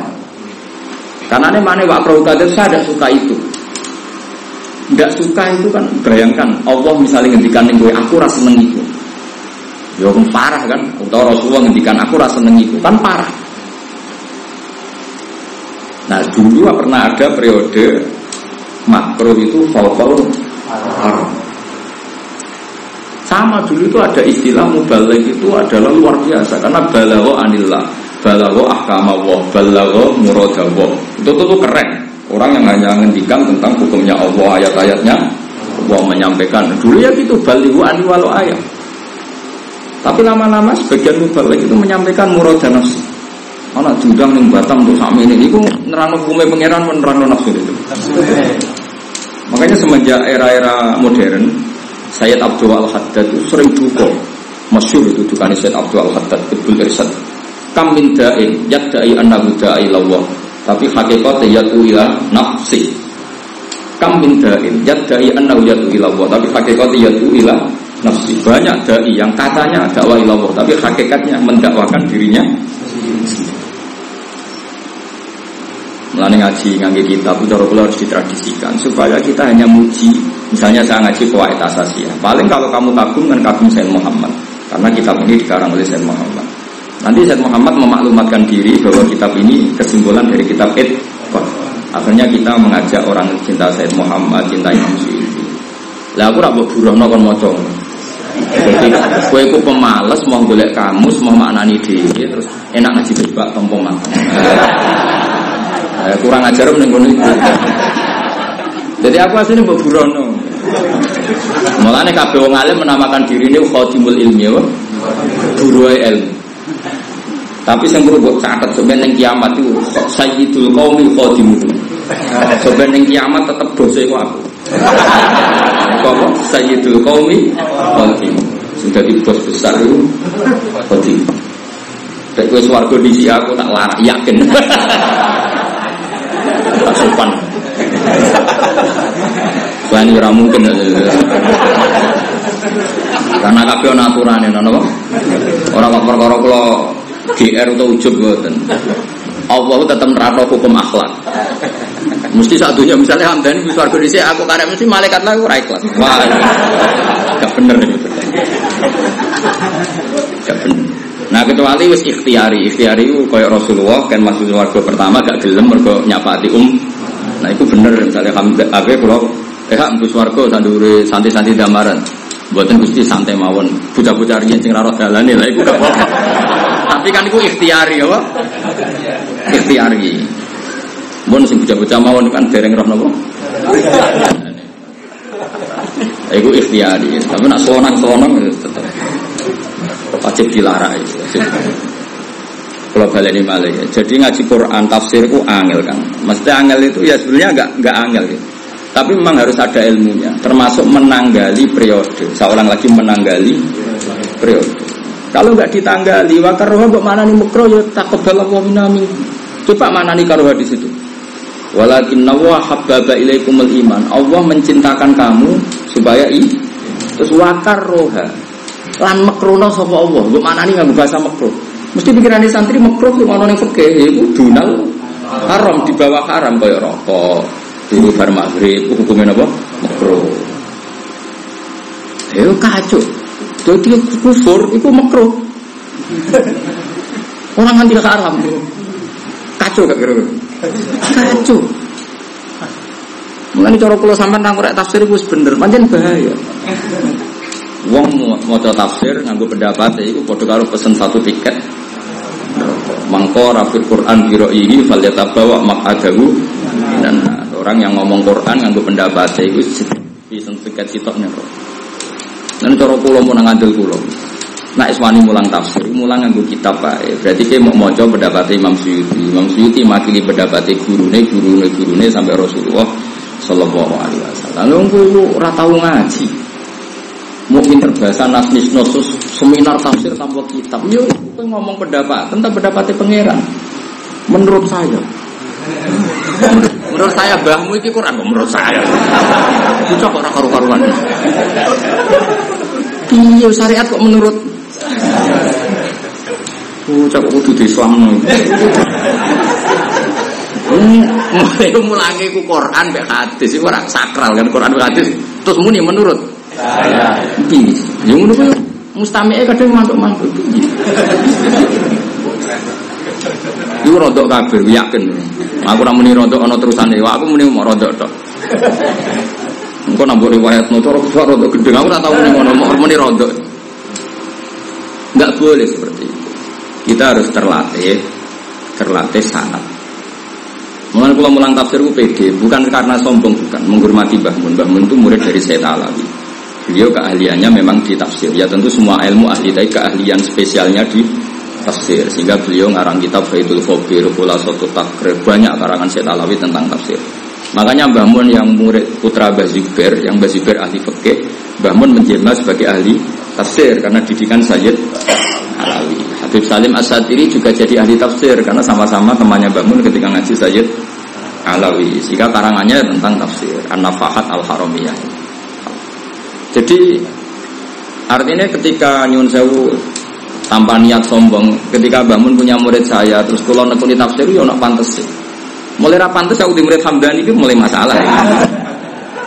Karena ini mana wa akrohu kada saya tidak suka itu tidak suka itu kan bayangkan Allah misalnya ngendikan gue aku rasa seneng itu. Ya parah kan? Atau Rasulullah ngendikan aku rasa seneng kan parah. Nah dulu pernah ada periode makro itu haram. Sama dulu itu ada istilah mubalik itu adalah luar biasa karena balawo anillah, balawo ahkamawah, balawo muradawah. Itu tuh, tuh keren. Orang yang hanya menghentikan tentang hukumnya Allah, ayat-ayatnya, Allah menyampaikan. Dulu ya gitu, balihu ani walau ayat. Tapi lama-lama sebagian mubalik itu menyampaikan murad dan nafsi. Mana judang yang batam untuk sami ini, itu nerang hukumnya pangeran menerang nafsu itu. Makanya semenjak era-era modern, Sayyid Abdul Al-Haddad itu sering duka. Masyur itu dukani Sayyid Abdul Al-Haddad, Ibn Irsad. Kam min da'in, yadda'i annahu da'i lawah. Tapi hakikat yatu ila nafsi. Kam min da'in yadda'i annahu yatu ila Allah. Tapi hakikat yatu ila nafsi. Banyak dai yang katanya dakwah ila Allah, tapi hakikatnya mendakwakan dirinya Melalui ngaji ngaji kitab itu harus ditradisikan supaya kita hanya muji. Misalnya saya ngaji kuwait asasiyah. Paling kalau kamu kagum kan kagum Sayyid Muhammad karena kitab ini dikarang oleh Sayyid Muhammad. Nanti Said Muhammad memaklumatkan diri bahwa kitab ini kesimpulan dari kitab Id. Akhirnya kita mengajak orang cinta Said Muhammad, cinta Imam Suyuti. Lah aku rabuk buruh nokon moco. Jadi kue ku pemalas mau golek kamus mau maknani diri terus enak ngaji bebak tompo makan. Ya, kurang ajar menengok itu. Jadi aku aslinya mbok burono. Mulane kabeh wong alim menamakan diri ini khadimul ilmi. Buruai ilmu. Tapi sing perlu mbok catet sampeyan ning kiamat itu sayyidul qaumi khadimuhu. Sampeyan ning kiamat tetep bose iku aku. Apa? Sayyidul qaumi khadimuhu. Sing dadi bos besar itu khadimuhu. Kayak gue suarga di aku tak larak yakin. tak sopan. Selain ora mungkin. Karena kabeh ana aturane nono Ora perkara kula GR atau ujub mboten. Allah tetap nerapno hukum akhlak. Mesti satunya misalnya hamdan wis warga dhisik aku karep mesti malaikat lah ora ikhlas. Wah. Gak bener itu. Gak bener. Nah kecuali wis ikhtiari, ikhtiari itu kayak Rasulullah kan masuk warga pertama gak gelem mergo nyapati um. Nah itu bener misalnya hamdan apa kalau Eh mbus warga sandure santai-santai damaran. Buatan gusti santai mawon. Bocah-bocah riyen sing ora dalane lah Tapi kan iku ikhtiari apa? Ikhtiari. Mun sing bocah-bocah mawon kan dereng roh napa? Iku ikhtiari. Tapi nak sonang-sonang tetep wajib dilarang itu. Kalau balik ini malah ya. Jadi ngaji Quran tafsir itu angel kan. Mesti angel itu ya sebenarnya enggak enggak angel gitu. Tapi memang harus ada ilmunya, termasuk menanggali periode. Seorang lagi menanggali periode. Kalau nggak ditanggali, wakar roh kok mana nih mukro ya takut dalam minami. Coba mana nih karuha di situ. Walakin nawa habbaba ilaikumul iman. Allah mencintakan kamu supaya i. Terus wakar roha. Lan makrono sapa Allah. Kok mana nih nggak bahasa makro. Mesti pikiran di santri makro tuh mana nih fakih. Itu dunal haram di bawah haram kayak rokok, Dulu bar maghrib, hukumnya apa? Makro. Ayo kacau. Jadi kufur, itu makro. Orang kan tidak haram. Kacau gak kira-kira? Kacau. Mulane cara kula sampean nang tafsir iku bener, pancen bahaya. Wong mau tafsir nganggo pendapat iku padha karo pesen satu tiket. Mangko rafil Quran biro ini fal yatabawa makadahu dan orang yang ngomong Quran nganggo pendapat iku pesen tiket sitok. Dan cara kula mau nang andel kula. Nah iswani mulang tafsir, mulang nganggo kitab bae. Berarti kayak mau maca pendapat Imam Suyuti. Imam Suyuti makili pendapat gurune, gurune, gurune sampai Rasulullah Sallallahu Alaihi Wasallam. Lalu aku ora tahu ngaji. Mungkin terbahasa nasnis nosus seminar tafsir tanpa kitab. Yo, aku ngomong pendapat tentang pendapatnya pangeran. Menurut saya, menurut saya bahmu iki Quran menurut saya. Bocah kok karu-karuan. Iya syariat kok menurut. Bocah kok di Islam mulai mulangi ku Quran be hadis. Itu orang sakral kan Quran be hadis. Terus muni menurut? Saya piye yang ngono kuwi. Mustami'e kadang mantuk-mantuk Iku rodok kafir, yakin. Aku ora muni rodok ana terusane, aku muni mau rodok tok. Engko nambah riwayat no cara rodok gede, aku ora tau muni ngono, mau muni rodok. Enggak boleh seperti itu. Kita harus terlatih, terlatih sangat. Mengenai kalau mulang tafsir itu pede, bukan karena sombong, bukan menghormati Mbah Mun. Mbah Mun itu murid dari Sayyid Alawi. Beliau keahliannya memang di tafsir. Ya tentu semua ilmu ahli tapi keahlian spesialnya di tafsir. Sehingga beliau ngarang kitab Faidul Pula Soto Takrib, banyak karangan Sayyid Alawi tentang tafsir. Makanya Mbah Mun yang murid putra Mbah Zubair, yang Mbah Zubair ahli fikih, Mbah Mun menjelma sebagai ahli tafsir karena didikan Sayyid Alawi. Habib Salim Asatiri juga jadi ahli tafsir karena sama-sama temannya Mbah Mun ketika ngaji Sayyid Alawi. Sehingga karangannya tentang tafsir An-Nafahat Al-Haramiyah. Jadi artinya ketika Nyun Sewu tanpa niat sombong, ketika Mbah Mun punya murid saya, terus kalau nekuni tafsir, ya nak pantas sih. Mulai pantas aku di murid Hamdani itu mulai masalah.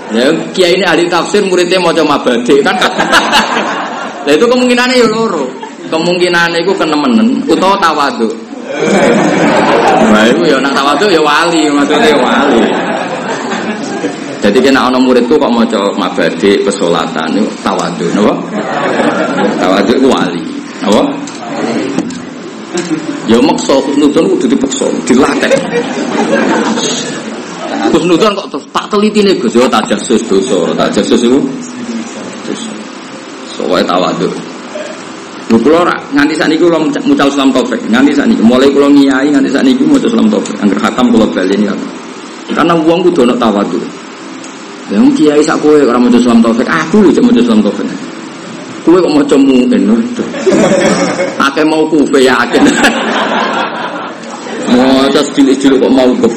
Ya. kiai ini ahli tafsir, muridnya mau coba mabade kan. Nah itu kemungkinannya ya loro. Kemungkinannya itu kenemenen utawa tawadu. Nah itu ya nak tawadu ya wali, maksudnya ya wali. Jadi kena ono muridku kok mau coba mabade pesolatan itu tawadu, napa? Tawadu wali, napa? Ya maksa khusnudon kudu dipaksa, dilatih. Khusnudon kok terus tak teliti nih Gus, yo tak jasus dosa, tak jasus dosa. Soalnya tawadhu. Lho kula ora nganti sakniki kula mucal Islam taufik, nganti sakniki mulai kula ngiyai nganti sakniki maca Islam taufik, angger khatam kula baleni apa. Karena wong kudu ana tawadhu. Ya wong kiai sak kowe ora maca Islam taufik, aku lho cek maca Islam taufik. Kowe kok maca muin. Akeh mau kufe yakin. Mau terus cilik-cilik kok mau kuf.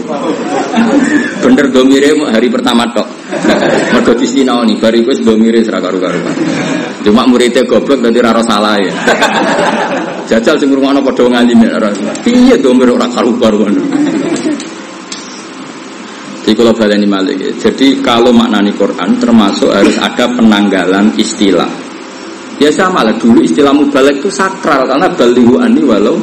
Bener domire hari pertama tok. Mergo disinaoni bariku wis domire sira karo-karuan. Cuma muridnya goblok dadi raro salah ya. Jajal sing ngrungokno padha ngalime ora. Piye domir ora karu-karuan. Jadi kalau malik Jadi kalau maknani Quran termasuk harus ada penanggalan istilah. Ya sama lah dulu istilah mubalik itu sakral karena balihu ani walau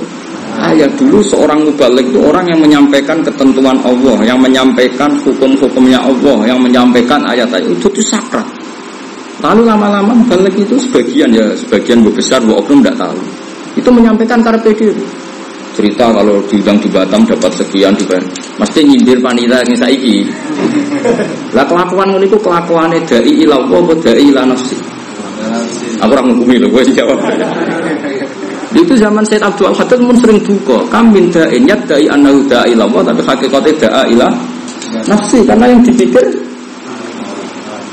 ayat dulu seorang mubalik itu orang yang menyampaikan ketentuan Allah, yang menyampaikan hukum-hukumnya Allah, yang menyampaikan ayat-ayat itu itu sakral. Lalu lama-lama mubalik itu sebagian ya sebagian besar bu oknum tidak tahu. Itu menyampaikan karpe diri. Cerita kalau diundang di Batam dapat sekian dibayar. Mesti nyindir panita yang saiki. Lah kelakuan itu kelakuan dai ilah Allah dai ilah nafsi. Aku orang menghukumi loh, gue jawab. Itu zaman Said Abdul Haddad pun sering duka. Kamin da'in yad da'i annahu da'i Allah tapi hakikatnya da'a ilah nafsi karena yang dipikir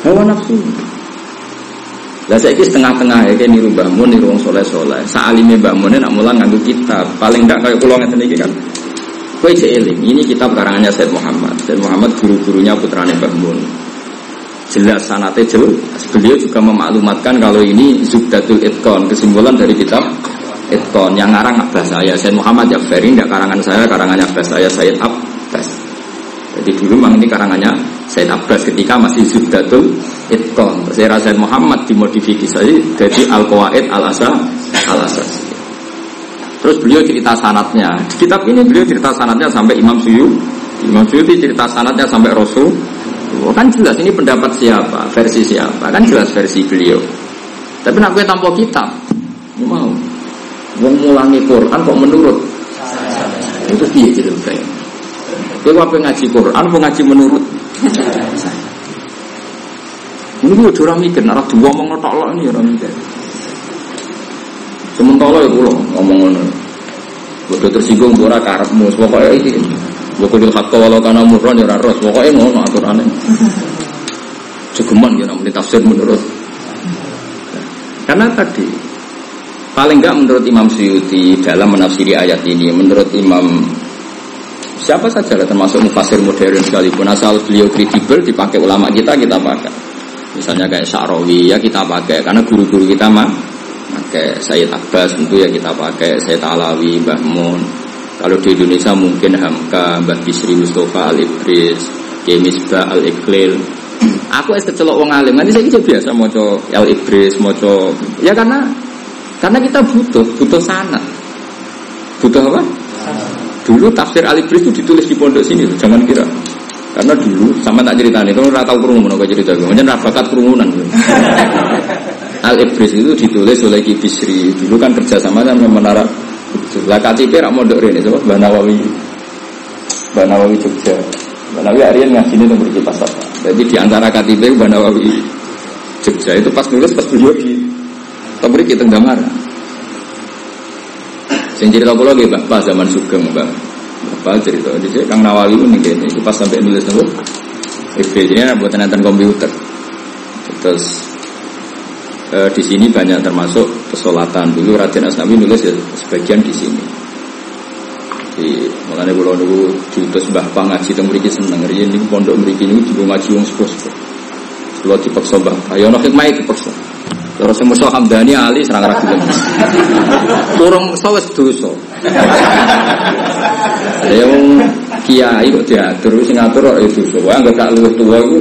hawa nafsu. Lah saya setengah-tengah ya kayak niru Mbah Mun, niru wong soleh-soleh. Sa'alime Mbah Mun nak mulang nganggo kitab. Paling ndak kayak kula ngeten iki kan. Kowe eling, ini kitab karangannya Said Muhammad. Said Muhammad guru-gurunya putrane Mbah Mun. Jelas sanate jelas. Beliau juga memaklumatkan kalau ini Zubdatul Itqan, kesimpulan dari kitab Itqan. Yang ngarang Abbas saya Said Muhammad Jafari. Tidak karangan saya karangannya Abbas saya Said Abbas. Jadi dulu memang ini karangannya Said Abbas ketika masih Zubdatul Itqan. Saya Said Muhammad dimodifikasi jadi Al-Qawaid Al-Asa Al-Asas terus beliau cerita sanatnya. Di kitab ini beliau cerita sanatnya sampai Imam Suyu Imam Suyuti cerita sanatnya sampai Rasul oh, kan jelas ini pendapat siapa versi siapa kan jelas versi beliau tapi nak gue tanpa kitab mau Wong mulangi Quran kok menurut itu piye gitu kayak. Kowe apa ngaji Quran apa ngaji menurut Ini gue curang mikir, nara dua ngomong tok lo ini orang mikir. Sementara ya pulau ngomong ngono. Bodoh tersinggung bora karepmu, pokoknya ini. Bokudul hakka walau kana murran ya ros, pokoknya ngono aturannya. Cegeman ya namanya tafsir menurut. Karena tadi Paling enggak menurut Imam Syuuti dalam menafsiri ayat ini, menurut Imam siapa saja lah termasuk mufasir modern sekalipun asal beliau kredibel dipakai ulama kita kita pakai. Misalnya kayak Syarawi ya kita pakai karena guru-guru kita mah pakai Sayyid Abbas tentu ya kita pakai Sayyid Alawi, Mbah Mun. Kalau di Indonesia mungkin Hamka, Mbah Bisri Mustafa Al Ibris, Kemisba Al Iqlil. Aku es kecelok wong alim, nanti saya biasa mau Al Ibris, mau ya karena karena kita butuh, butuh sana. Butuh apa? Dulu tafsir Al-Ibris itu ditulis di pondok sini, jangan kira. Karena dulu sama tak cerita nih, kalau tahu kerumunan kau cerita, macam rapakat kerumunan. Al-Ibris itu ditulis oleh Ki Bisri. Dulu kan kerjasama sama menara. Lah KTP rak mondok ini, coba Mbak Nawawi, Mbak Nawawi Jogja. Mbak Nawawi Aryan ngasih ini nomor pas apa. Jadi di antara KTP Mbak Nawawi Jogja itu pas nulis pas beliau di tapi kita marah. Sing cerita kula nggih Bapak zaman Sugeng, Mbak. Bapak cerita di sini Kang Nawawi pun nih itu pas sampai nulis nopo. FB jadi buat nonton komputer. Terus eh, di sini banyak termasuk pesolatan dulu Raden Asnawi nulis ya, sebagian di sini. Di makanya kalau nunggu diutus Mbah Pang ngaji teng mriki seneng riyen niku pondok mriki niku juga ngaji wong sepuh-sepuh. Kalau dipaksa Mbah, ayo ono hikmah dipaksa. Yang musuh Hamdani Ali serang ragu gelem. Turung musuh wis dosa. Yang kiai kok diatur sing ngatur kok itu dosa. Wah enggak gak luwih tuwa iku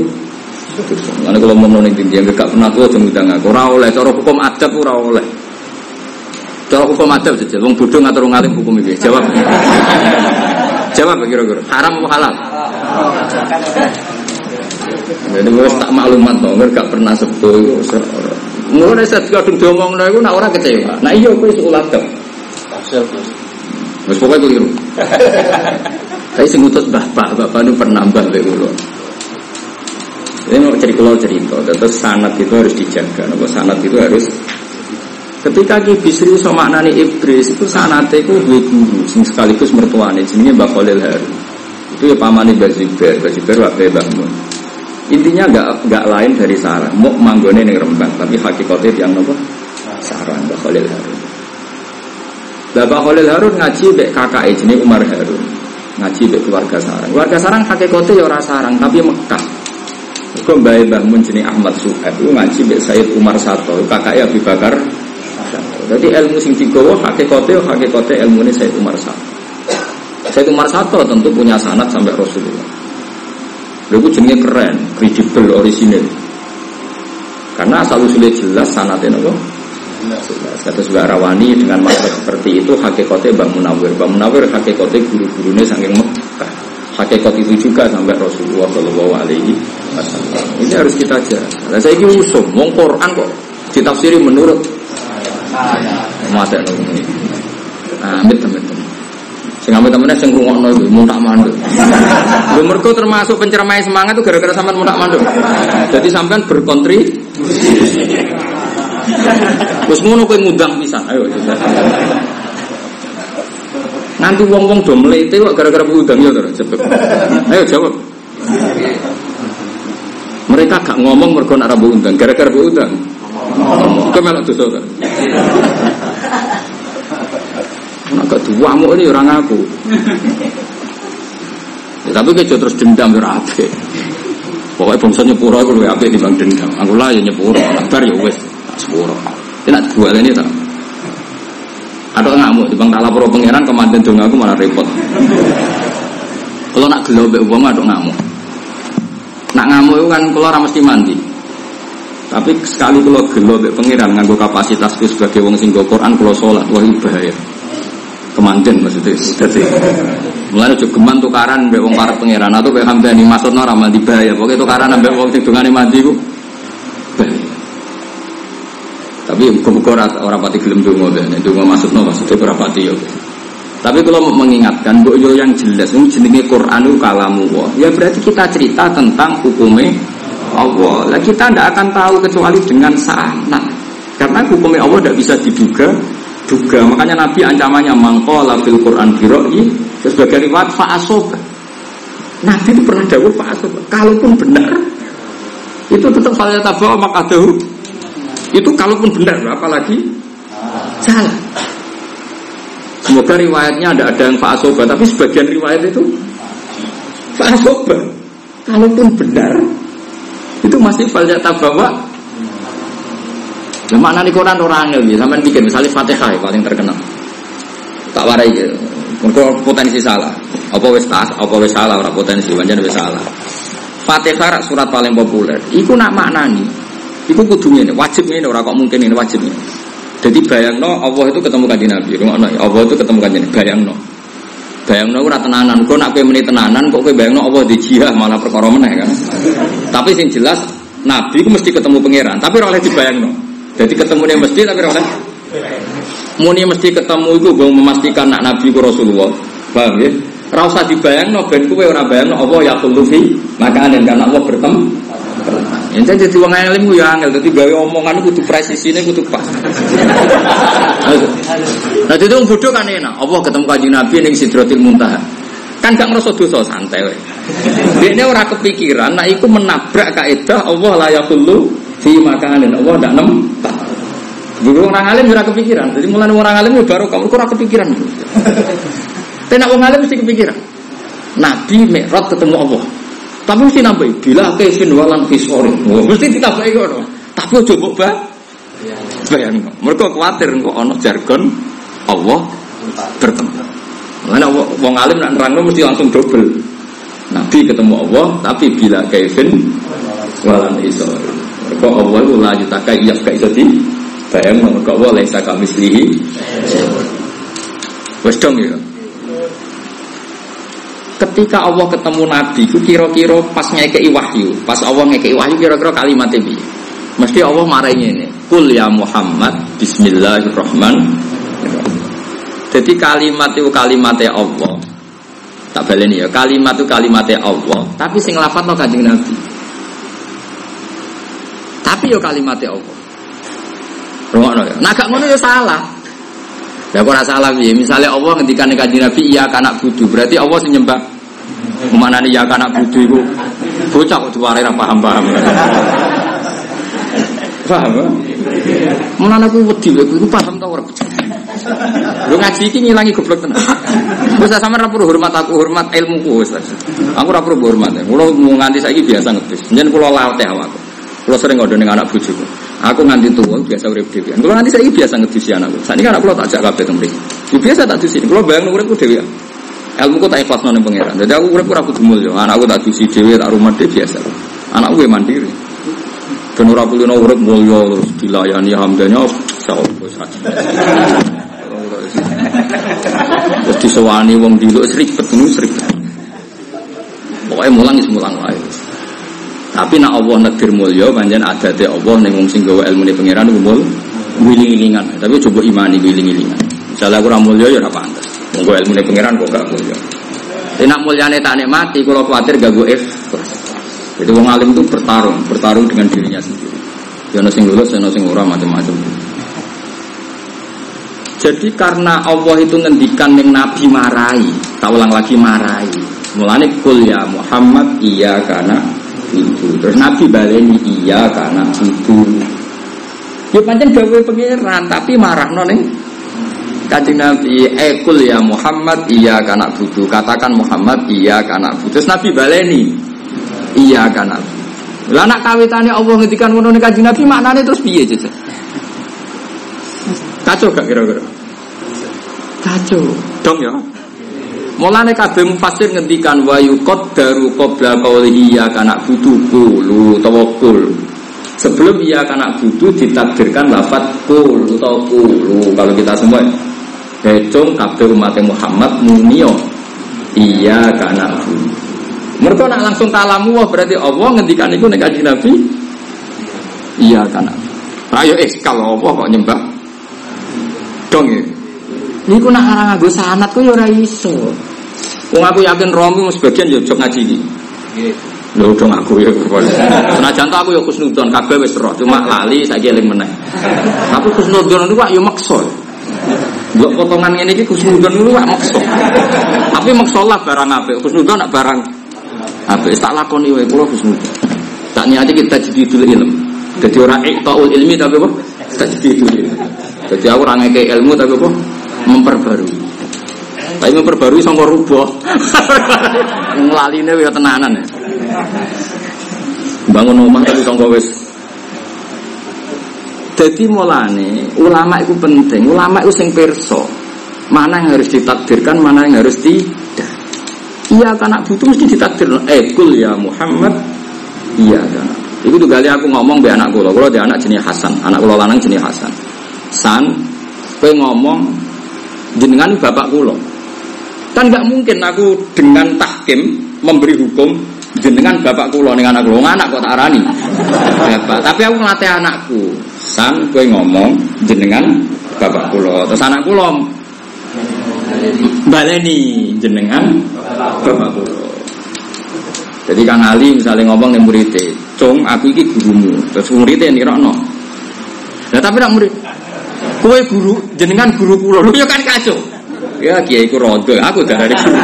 Karena kalau mau ning tinggi yang gak pernah tua jangan ngundang aku. Ora oleh cara hukum adat ora oleh. Cara hukum adat saja. Wong bodoh ngatur ngalim hukum ini. Jawab. Jawab kira-kira. Haram atau halal? Jadi gue tak maklumat dong, gak pernah sepuh itu. Mulai saya kadung diomong nah itu nak orang kecewa. Nah iya gue ulat dong. Wes pokoknya keliru. Tapi sing utus bapak, bapak itu penambah lek kula. Ini mau cerita kalau cerita, terus sanat itu harus dijaga. Nopo sanat itu harus Ketika Ki Bisri so maknani iblis itu sanate itu dua guru, sing sekaligus mertuane jenenge Mbak Khalil Harun. Itu ya pamane Mbak Zubair, Mbak Zubair wae bangun. Intinya enggak enggak lain dari sarang, mau manggone ning Rembang, tapi hakikatnya yang nopo? Sarang Mbak Khalil Harun. Bapak Khalil Harun ngaji mbek kakak jenenge Umar Harun. Ngaji mbek keluarga sarang. Keluarga sarang hakikatnya ya ora sarang, tapi Mekah. Kau mbak Mbah Mun Ahmad Suhaib ngaji mbek Said Umar Sato, kakak Abu Bakar jadi ilmu sing digawa hakikate ilmu ini Said Umar Sato. Said Umar Sato tentu punya sanat sampai Rasulullah. Lalu jenenge keren, kredibel, orisinil. Karena asal usulnya jelas sanatnya nopo. Kata sebuah rawani dengan makna seperti itu hakikatnya Mbak Munawir. Mbak Munawir hakikatnya guru-gurunya saking Mekah. Hakikat itu juga sampai Rasulullah Shallallahu Alaihi Wasallam. Ini harus kita jaga. saya ini usum, wong Quran kok ditafsiri menurut Masa nunggu. Amit amit Sing amit temennya sing rungokno iku muntak mandul. Lho mergo termasuk penceramai semangat itu gara-gara sampean muntak mandul. Jadi sampean berkontri. Terus ngono kowe ngundang pisan. Ayo. Nanti wong-wong do mlete kok gara-gara ngundang ya cepet. Ayo jawab. Mereka gak ngomong mergo nak undang, gara-gara undang. Kau melok dosa kan? Nak gak mu ini orang aku. Ya, tapi kecil terus dendam ya ape. Pokoknya bangsa nyepuro aku lebih ape bang dendam. Aku lah ya nyepuro, bar ya wes sepuro. Ini nak ini tak. Ada ngamuk di tak lapor pangeran kemanten dong aku malah repot. Kalau nak gelo uang ada ngamuk. Nak ngamuk itu kan keluar mesti mandi. Tapi sekali kalau gelo be pangeran nganggo kapasitasku sebagai wong sing Quran kalau sholat wah bahaya. Kemanten maksudnya. Jadi mulai juga geman tukaran be wong para pangeran atau be hambani maksudnya ramal di bahaya. Pokoknya tukaran be wong sing dungane mandi ku. Tapi muga orang pati gelem donga ben. Donga maksudnya maksudnya ora pati yo. Tapi kalau mengingatkan, bu yang jelas, ini jenenge Quran kalamu Ya berarti kita cerita tentang hukumnya Allah. Lah kita tidak akan tahu kecuali dengan sana. Karena hukumnya Allah tidak bisa diduga duga. Makanya Nabi ancamannya mangkola fil Quran biroi sebagai riwayat fa'asoba. Nabi itu pernah dawuh fa'asoba. Kalaupun benar itu tetap saya tahu. Itu kalaupun benar, apalagi salah. Semoga riwayatnya ada ada yang fa'asoba, tapi sebagian riwayat itu fa'asoba. Kalaupun benar, itu masih falja tabawa Nah, makna Quran orang ya, sampai bikin misalnya Fatihah yang paling terkenal. Tak warai gitu. Mereka potensi salah. Apa wes tas, apa wes salah, orang potensi, banyak wes salah. Fatihah surat paling populer. Iku nak maknani. Iku kudunya ini, wajib ini, orang kok mungkin ini wajib ini. Jadi bayang no, Allah itu ketemu kanji Nabi. no, Allah itu ketemu kanji Nabi. Bayang no. Bayang no, ora tenanan. Kau nak pengen tenanan, kok bayang no, Allah di jihad malah perkara meneh kan. Tapi sing jelas Nabi itu mesti ketemu pangeran, tapi oleh dibayang no. Jadi ketemunya mesti tapi oleh Muni mesti ketemu itu gue memastikan nak Nabi ku Rasulullah. Paham ya? Rasa dibayang no, ben kowe ora bayang no, Allah ya khulufi maka dan karena Allah bertemu. Yang jadi wong alim ya angel, jadi gawe omongan kudu presisine kudu pas. Nah itu wong bodoh kan enak. Allah ketemu kanjeng Nabi ning Sidratil Muntaha. Kan gak ngerasa dosa santai. Dia ora kepikiran, nah iku menabrak kaidah Allah la yaqulu fi makanin Allah ndak nempat. Dulu orang alim ora kepikiran. Jadi mulai orang alim baru kamu ora kepikiran. Tapi nak orang alim mesti kepikiran. Nabi Mi'raj ketemu Allah. Tapi mesti nambah bila kaifin walan fisori. Oh, mesti ditambahi ngono. Tapi ojo mbok ba. Bayang. Mereka khawatir kok ana jargon Allah bertemu. Mana wong alim nak nerangno mesti langsung double. Nabi ketemu Allah, tapi bila kaifin walan isori. Mereka Allah itu lanjut takai iya gak iso di bayang mereka Allah laisa kamislihi. Wes dong ya ketika Allah ketemu Nabi itu kira-kira pas ngekei wahyu pas Allah ngekei wahyu kira-kira kalimat ini mesti Allah marahnya ini kul ya Muhammad bismillahirrahmanirrahim Jadi kalimat itu kalimatnya Allah. Tak baleni ya, kalimat itu kalimatnya Allah, tapi sing lafadz Kanjeng Nabi. Tapi yo kalimatnya Allah. Rungokno ya. Nah gak ngono ya salah. Ya kok salah piye? Misalnya Allah ngendikan kanjeng Nabi iya kanak budu, berarti Allah sing nyembah nih ya kanak budu itu bocah kok diware ra paham-paham. Paham? Mulane aku wedi lho, aku paham ta ora? Lu ngaji iki ngilangi goblok tenan. Wis sampean ra perlu hormat aku, hormat ilmuku wis. Aku ra perlu hormat. Kulo mau nganti saiki biasa ngetis. Njen kulo latih awakku. Kulo sering ngodo ning anak bojoku. Aku nganti tua biasa urip dhewe. Kulo nganti saiki biasa ngedusi anakku. Sakniki anak kulo tak ajak kabeh teng mriki. Biasa tak dusi. Kulo bayang uripku dhewe. Ilmuku tak ikhlas nang pangeran. Jadi aku urip ora kudu mulya. Anakku tak dusi dhewe, tak rumah dhewe biasa. Anakku gue mandiri. Ben ora kulino urip mulya terus dilayani hamdanya sapa saja. Terus disewani wong diluk seribet ngono seribet. Pokoknya mulang is mulang wae. Tapi nak Allah negir mulya pancen adate Allah ning wong sing gawe ilmune pangeran umul wiling-wilingan. Tapi coba imani wiling-wilingan. Misalnya aku ora ya ora pantes. Wong gawe ilmune pangeran kok gak mulya. Tapi nak mulyane tak nikmati kalau khawatir gak gue. Jadi wong alim itu bertarung, bertarung dengan dirinya sendiri. Ya ono sing lulus, ono sing ora macam-macam. Jadi karena Allah itu ngendikan yang Nabi marai, tak ulang lagi marai. Mulane kul ya Muhammad iya karena itu. Terus Nabi baleni iya karena itu. Ya pancen gawe pangeran tapi marah nih. Kanjeng Nabi ekul ya Muhammad iya karena butuh katakan Muhammad iya karena butuh terus Nabi baleni iya karena lah nak kawitane Allah ngedikan ngono ning Kanjeng Nabi maknane terus piye jajal Kacau gak kira-kira? Kacau. Dong ya. Mulane kabeh mufasir ngendikan wa yuqaddaru qabla qawlihi ya kana butuh kulu tawakkul. Sebelum ia kana butuh ditakdirkan lafat atau kulu. Kalau kita semua Becong kabeh umat Muhammad munio iya kana butuh. Mereka nak langsung kalamu wah berarti Allah ngendikan itu nek Nabi. Iya kana. Ayo eh kalau Allah kok nyembah dong ya. Ini ku nak ngarang nganggo sanat ku ya ora iso. Wong aku yakin Romi sebagian ya jok ngaji iki. Lho dong aku ya. Senajan aku ya kusnudon kabeh wis roh, cuma lali saiki eling meneh. Tapi kusnudon itu kok ya maksa. Mbok potongan ngene iki kusnudon itu kok maksa. Tapi maksa lah barang apik. Kusnudon nak barang apik. Tak lakoni wae kula kusnudon. Tak niati kita jidul ilm. Jadi orang iktaul ilmi tapi apa? Tajdidul ilmi. Jadi aku orang ngeke ilmu tapi apa? Memperbarui. Tapi memperbarui sama rubah. Ngelaline ya tenanan ya. Bangun rumah tapi sama wis. Jadi mulane ulama itu penting. Ulama itu sing perso. Mana yang harus ditakdirkan, mana yang harus tidak. Iya karena butuh mesti ditakdir. Eh kul ya Muhammad. Iya kan. Itu tuh kali aku ngomong be anak kulo. Kulo dia anak jenis Hasan. Anak kulo lanang jenis Hasan. San, kowe ngomong jenengan bapak kulo. Kan nggak mungkin aku dengan tahkim memberi hukum jenengan bapak kulo dengan anak kulo anak kok tak arani. Bapak. Tapi aku ngelatih anakku. San, kowe ngomong jenengan bapak kulo. Terus anak kulo baleni jenengan. Jadi Kang Ali misalnya ngomong nih muridnya, cung aku iki gurumu, terus muridnya nirokno. Nah tapi nak murid, kue guru, jenengan guru kulo, lu ya kan kacau. Ya kiai ku aku dari guru.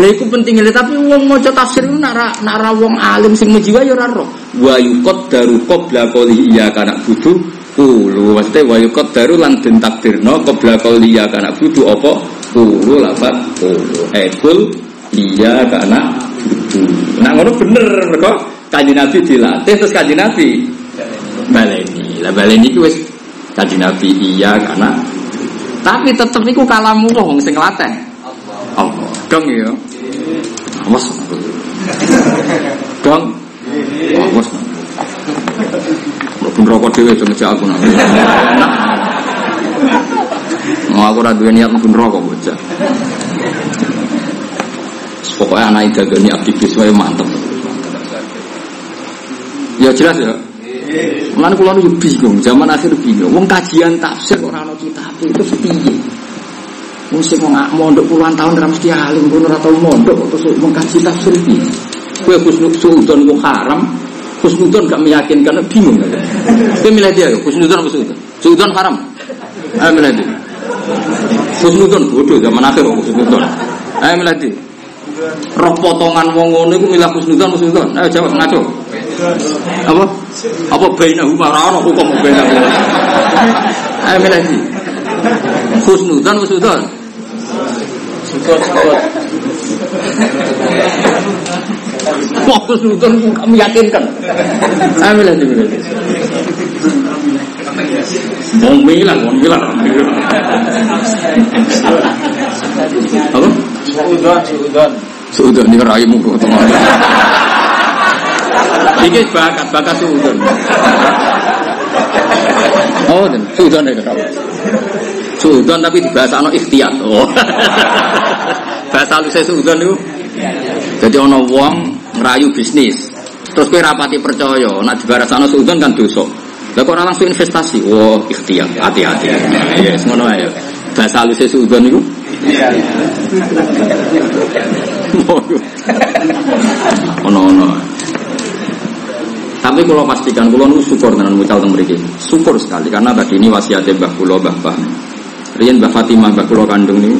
Lha tapi wong maca tafsir iku nak nak wong alim sing mejiwa ya ora roh. Wa yuqad daru qabla qawli iya kana budu kulu. Maksudnya wa yuqad daru lan den takdirno qabla qawli iya kana budu apa? Kulu kulu. Eh kul iya karena. Nah ngono bener mereka kanji Nabi dilatih terus kanji Nabi baleni. Lah baleni ku wis kanji Nabi iya karena tapi tetep iku kalamu wong sing latih. Allah. Dong ya. Awas. Dong. Awas. Mlebu rokok dhewe ngejak aku nang. Mau aku ora duwe niat mlebu rokok bocah. Pokoknya anak itu gani aktivis wae mantep. Ya jelas ya. Mulane kula nu bingung, zaman akhir bingung. Wong kajian tafsir ora ana kitab itu piye? Wong sing mondok puluhan tahun ora mesti alim, pun ora tau mondok terus mengkaji tafsir piye? Kowe khusnudon kok haram, khusnudon gak meyakinkan bingung. Kowe milih dia, khusnudon apa khusnudon? Khusnudon haram. Ayo milih dia. Khusnudon bodoh zaman akhir khusnudon. Ayo dia. Roh potongan wong ngono iku milih khusnudon khusnudon. Ayo jawab ngaco. Apa? Apa bainahuma ora ono hukum bainahuma. Ayo milih dia. Khusnudon khusnudon. Syukur, syukur. Fokus yakinkan. Amin lah ini. Mau milan, mau. Apa? Suudon, suudon. Suudon ini raimu kok teman. Ini bakat, bakat suudon. Oh, dan suudon ya kenapa? Suudon tapi di bahasa no ikhtiar. Oh. bahasa lu saya suudon itu. Jadi ono wong ngerayu bisnis. Terus kowe rapati percaya, nak dibarasano suudon kan dosa. Lah kok langsung investasi? Oh, ikhtiar, hati-hati. Ya, yes, ngono ae. Bahasa lu saya suudon itu. Ono-ono. Tapi kalau pastikan, kalau nu syukur dengan mucal teng mriki. Syukur sekali karena tadi ini wasiatnya Mbah Kula, Mbah Bah. Riyen Mbah Fatimah, Mbah Kula kandung niku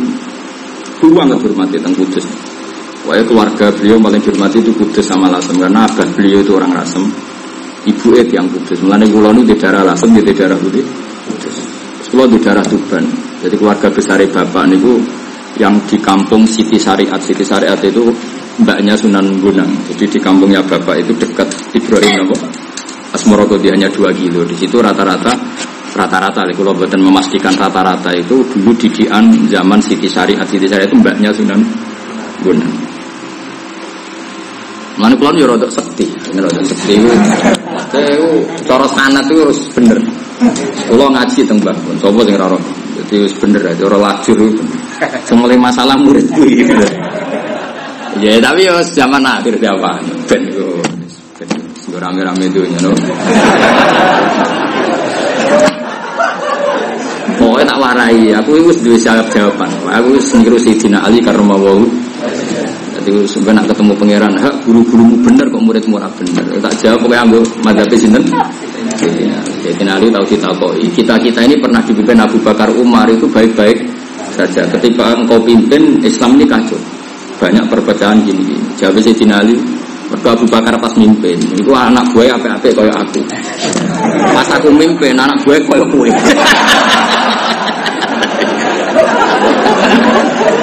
buang hormati teng Kudus. Pokoknya keluarga beliau paling dihormati itu Kudus sama Lasem karena abah beliau itu orang Lasem. Ibu Ed yang Kudus. Mulane kula nu di daerah Lasem di daerah Kudus. Kula di daerah Tuban. Jadi keluarga besar bapak niku yang di kampung Siti Syariat. Siti Syariat itu mbaknya Sunan Gunang. Jadi di kampungnya bapak itu dekat Ibrahim Nopo. Asmorogo dia hanya 2 kilo. Di situ rata-rata rata-rata kalau buatan memastikan rata-rata itu dulu didian zaman Siti Syariat Siti Syariat itu mbaknya Sunan Gunung. Mana kulon yo rodok sekti, ini rodok sekti. Saya cara sanat itu harus bener. Kalau ngaji teng Mbah Pun, sapa sing ora Jadi harus bener aja ora lajur itu. Semule masalah murid gitu. Ya tapi yo zaman akhir zaman ben yo ben rame-rame dunya no. Pokoknya tak warai, aku itu dua jawab jawaban. Aku sendiri si Dina Ali karena mau Jadi sebenarnya ketemu pangeran, hak guru-gurumu bener kok muridmu ora bener. Tak jawab pokoknya ambil madhabi sinten. Jadi Ali tahu kita kok. Kita kita ini pernah dipimpin Abu Bakar Umar itu baik-baik saja. Ketika engkau pimpin Islam ini kacau. Banyak perpecahan gini-gini. Jawab Sayyidina Ali, Mergo Abu Bakar pas mimpin, itu anak gue apa-apa kayak aku. Pas aku mimpin, anak gue kayak gue.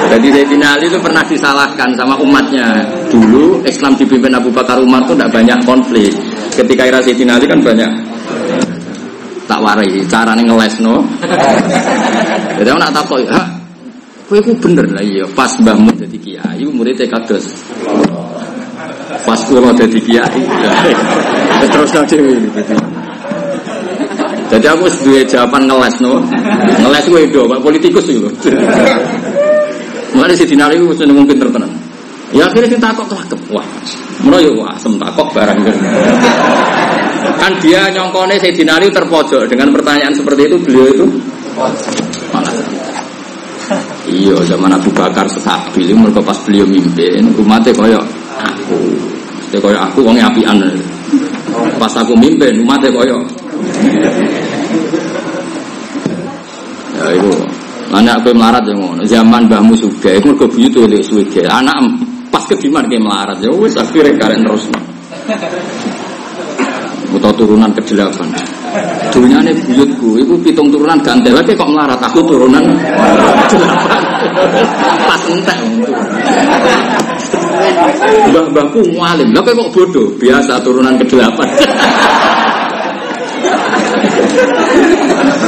Jadi Sayyidina Ali itu pernah disalahkan sama umatnya. Dulu Islam dipimpin Abu Bakar Umar itu tidak banyak konflik. Ketika era Sayyidina Ali kan banyak tak warai caranya ngeles no. Jadi aku nak takut, ha, kue ku bener lah iya. Pas mbahmu jadi kiai, muridnya kados. Pas kulo jadi kiai, terus nanti ini. Jadi aku dua jawaban ngeles no, ngeles gue do, pak politikus itu. Mulai si dinari itu sudah mungkin tertenang. Ya akhirnya kita takut kelakep. Wah, mana ya wah, sem takut barang Kan dia nyongkone si dinari terpojok dengan pertanyaan seperti itu beliau itu malah. Iya, zaman Abu Bakar stabil, mereka pas beliau mimpin, umatnya koyok aku, Mesti koyok aku, wongnya apian. Pas aku mimpin, umatnya koyok. Ya itu Anak aku melarat ya ngono. Zaman mbahmu suga, iku mergo buyut tuh suge. Anak pas kediman kayak melarat ya wis akhirnya karen terus. Atau turunan ke delapan. Dunia ini buyutku, itu pitung turunan gantel lagi kok melarat. Aku turunan delapan. Pas entek. Mbah-mbahku ngalim, lah kok bodoh. Biasa turunan ke delapan.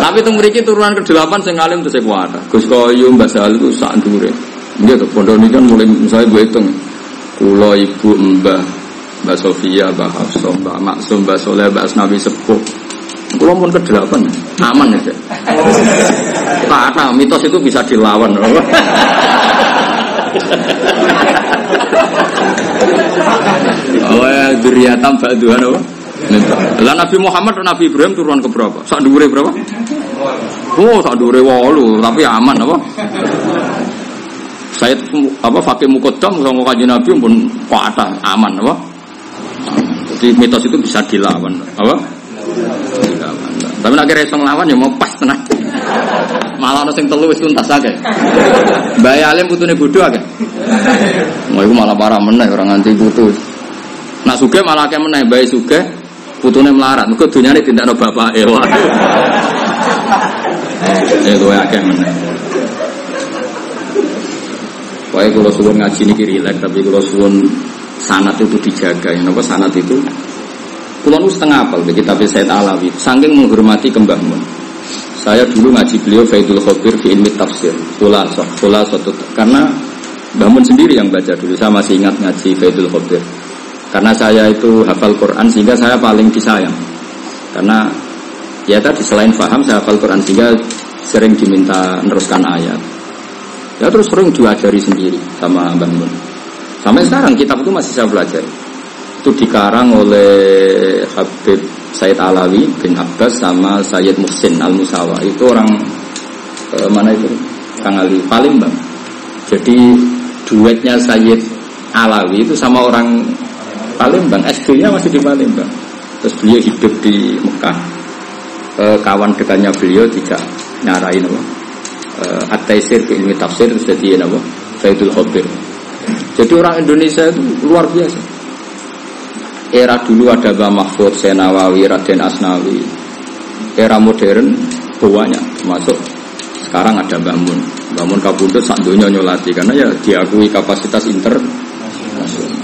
Tapi itu mereka turunan ke delapan saya ngalim tuh saya kuat. Gus Koyu Mbak Sal itu saat dure. Dia tuh pondok ini kan mulai misalnya gue hitung. Kulo ibu Mbak Mbak Sofia, Mbak Hafsah, Mbak Maksum, Mbak Soleh, Mbak Asnawi Sepuh. Kulo pun ke delapan, aman ya. Karena mitos itu bisa dilawan. Oh ya, duriatam Mbak Tuhan apa? Lah Nabi Muhammad dan Nabi Ibrahim turun ke berapa? Sak dhuwure berapa? Oh, sak dhuwure 8, tapi aman apa? Saya apa fakir mukodam sama kaji Nabi pun kuatah aman apa? Jadi mitos itu bisa dilawan apa? Tapi nak kira lawan ya mau pas tenang. Malah orang yang telu wis tuntas aja. Mbak Alim putune bodoh aja. Mau itu malah parah meneh orang anti putus. Nak suge malah kayak meneh bayi suge putune melarat. Mergo dunyane no bapak ewa. Eh gue akeh meneh. Pokoknya kalau suwun ngaji ini rileks, tapi kalau suwun sanat itu dijaga. Ya, apa sanat itu? Kulon setengah apal di kitab Said Alawi. Saking menghormati Kembah Mun. Saya dulu ngaji beliau Faidul Khobir fi ilmi tafsir. Khulasah, khulasah karena Mbah sendiri yang baca dulu. Saya masih ingat ngaji Faidul Khobir. Karena saya itu hafal Quran sehingga saya paling disayang. Karena ya tadi selain paham saya hafal Quran sehingga sering diminta meneruskan ayat. Ya terus sering diajari sendiri sama Mbak Mun. Sampai sekarang kitab itu masih saya pelajari. Itu dikarang oleh Habib Said Alawi bin Abbas sama Sayyid Muhsin Al Musawa. Itu orang eh, mana itu? Kang Ali Palembang. Jadi duetnya Sayyid Alawi itu sama orang Palembang. SD-nya masih di Palembang. Terus beliau hidup di Mekah. Eh, kawan dekatnya beliau tidak nyarain apa? uh, At-Taisir ke ilmi tafsir jadi apa? Faidul Khobir. Jadi orang Indonesia itu luar biasa. Era dulu ada Mbah Mahfud, Senawawi, Raden Asnawi. Era modern banyak termasuk sekarang ada Mbah Mun. Mbah Mun kabundut sak nyolati karena ya diakui kapasitas internasional.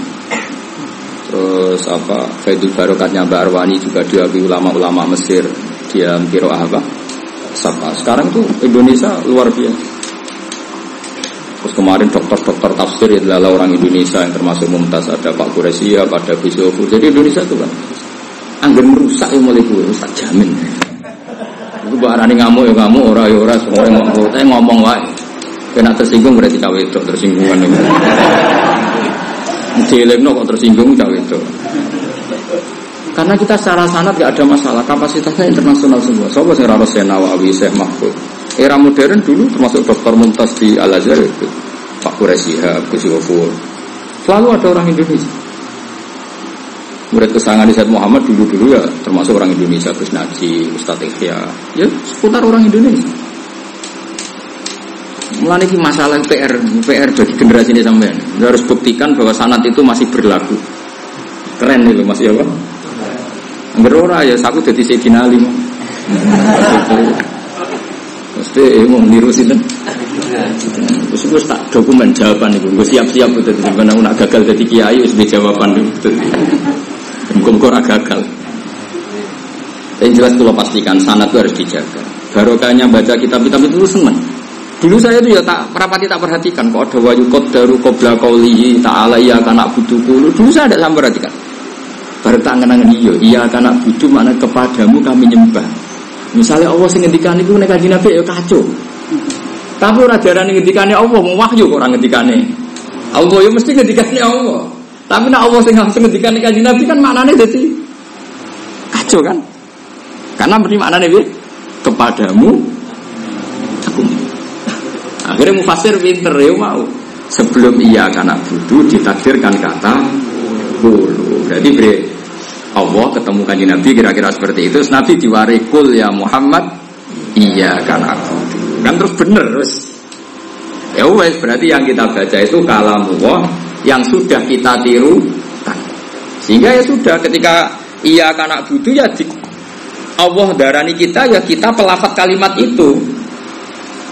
Terus apa Faidul Barokatnya Mbak Arwani juga diakui ulama-ulama Mesir dia kira apa. Sekarang tuh Indonesia luar biasa. Terus kemarin dokter-dokter tafsir ya adalah orang Indonesia yang termasuk Mumtaz ada Pak Kuresia, ada Bisofu. Jadi Indonesia itu kan anggar merusak yang mulai rusak jamin. Itu barani ngamuk ya ngamuk, ora ya ora, semua yang ngomong, wae. Kena tersinggung berarti cawe itu tersinggungan itu. Dilekno kok tersinggung cawe itu. Karena kita secara sanat gak ada masalah, kapasitasnya internasional semua. Soalnya saya harus saya Nawawi, saya Mahfud. Era modern dulu termasuk Dokter Mumtaz di Al Azhar itu, Pak Quraisyha, Gus Yofur. Selalu ada orang Indonesia. Murid kesangan Said Muhammad dulu-dulu ya termasuk orang Indonesia, Gus Naji, Ustadz Ikhya. Ya seputar orang Indonesia. Mulai ini masalah PR, PR bagi generasi ini sampai harus buktikan bahwa sanat itu masih berlaku. Keren nih masih apa? Ngerora ya, aku jadi Sayyidina Ali. Mesti mau sih Terus gue tak dokumen jawaban itu, gue siap-siap itu. Karena aku nak gagal jadi kiai, gue jawaban itu. Muka-muka gagal. Yang jelas kalau pastikan sanat itu harus dijaga. Barokahnya baca kitab-kitab itu seneng. Dulu saya itu ya tak rapati tak perhatikan kok ada wayu daru kobla kaulihi ta'ala ya karena butuh Dulu saya ada sampai perhatikan. Baru tak ngenangan iyo, iya karena butuh mana kepadamu kami nyembah. Misalnya Allah sing ngendikan itu nek kanjeng Nabi ya kacau. Tapi ora darani ngendikane Allah, mau wahyu kok ora ngendikane. Allah ya mesti ngendikane Allah. Tapi nek Allah sing langsung ngendikane kanjeng Nabi kan maknane dadi kacau kan? Karena berarti maknane piye? Kepadamu aku. Akhirnya mufasir pinter ya mau. Sebelum iya karena butuh ditakdirkan kata bulu. Jadi beri Allah ketemu kanji Nabi kira-kira seperti itu. Terus Nabi diwarikul ya Muhammad, iya kan aku. Kan terus bener terus. Ya wes berarti yang kita baca itu kalam Allah yang sudah kita tiru. Sehingga ya sudah ketika iya kan butuh ya di, Allah darani kita ya kita pelafat kalimat itu.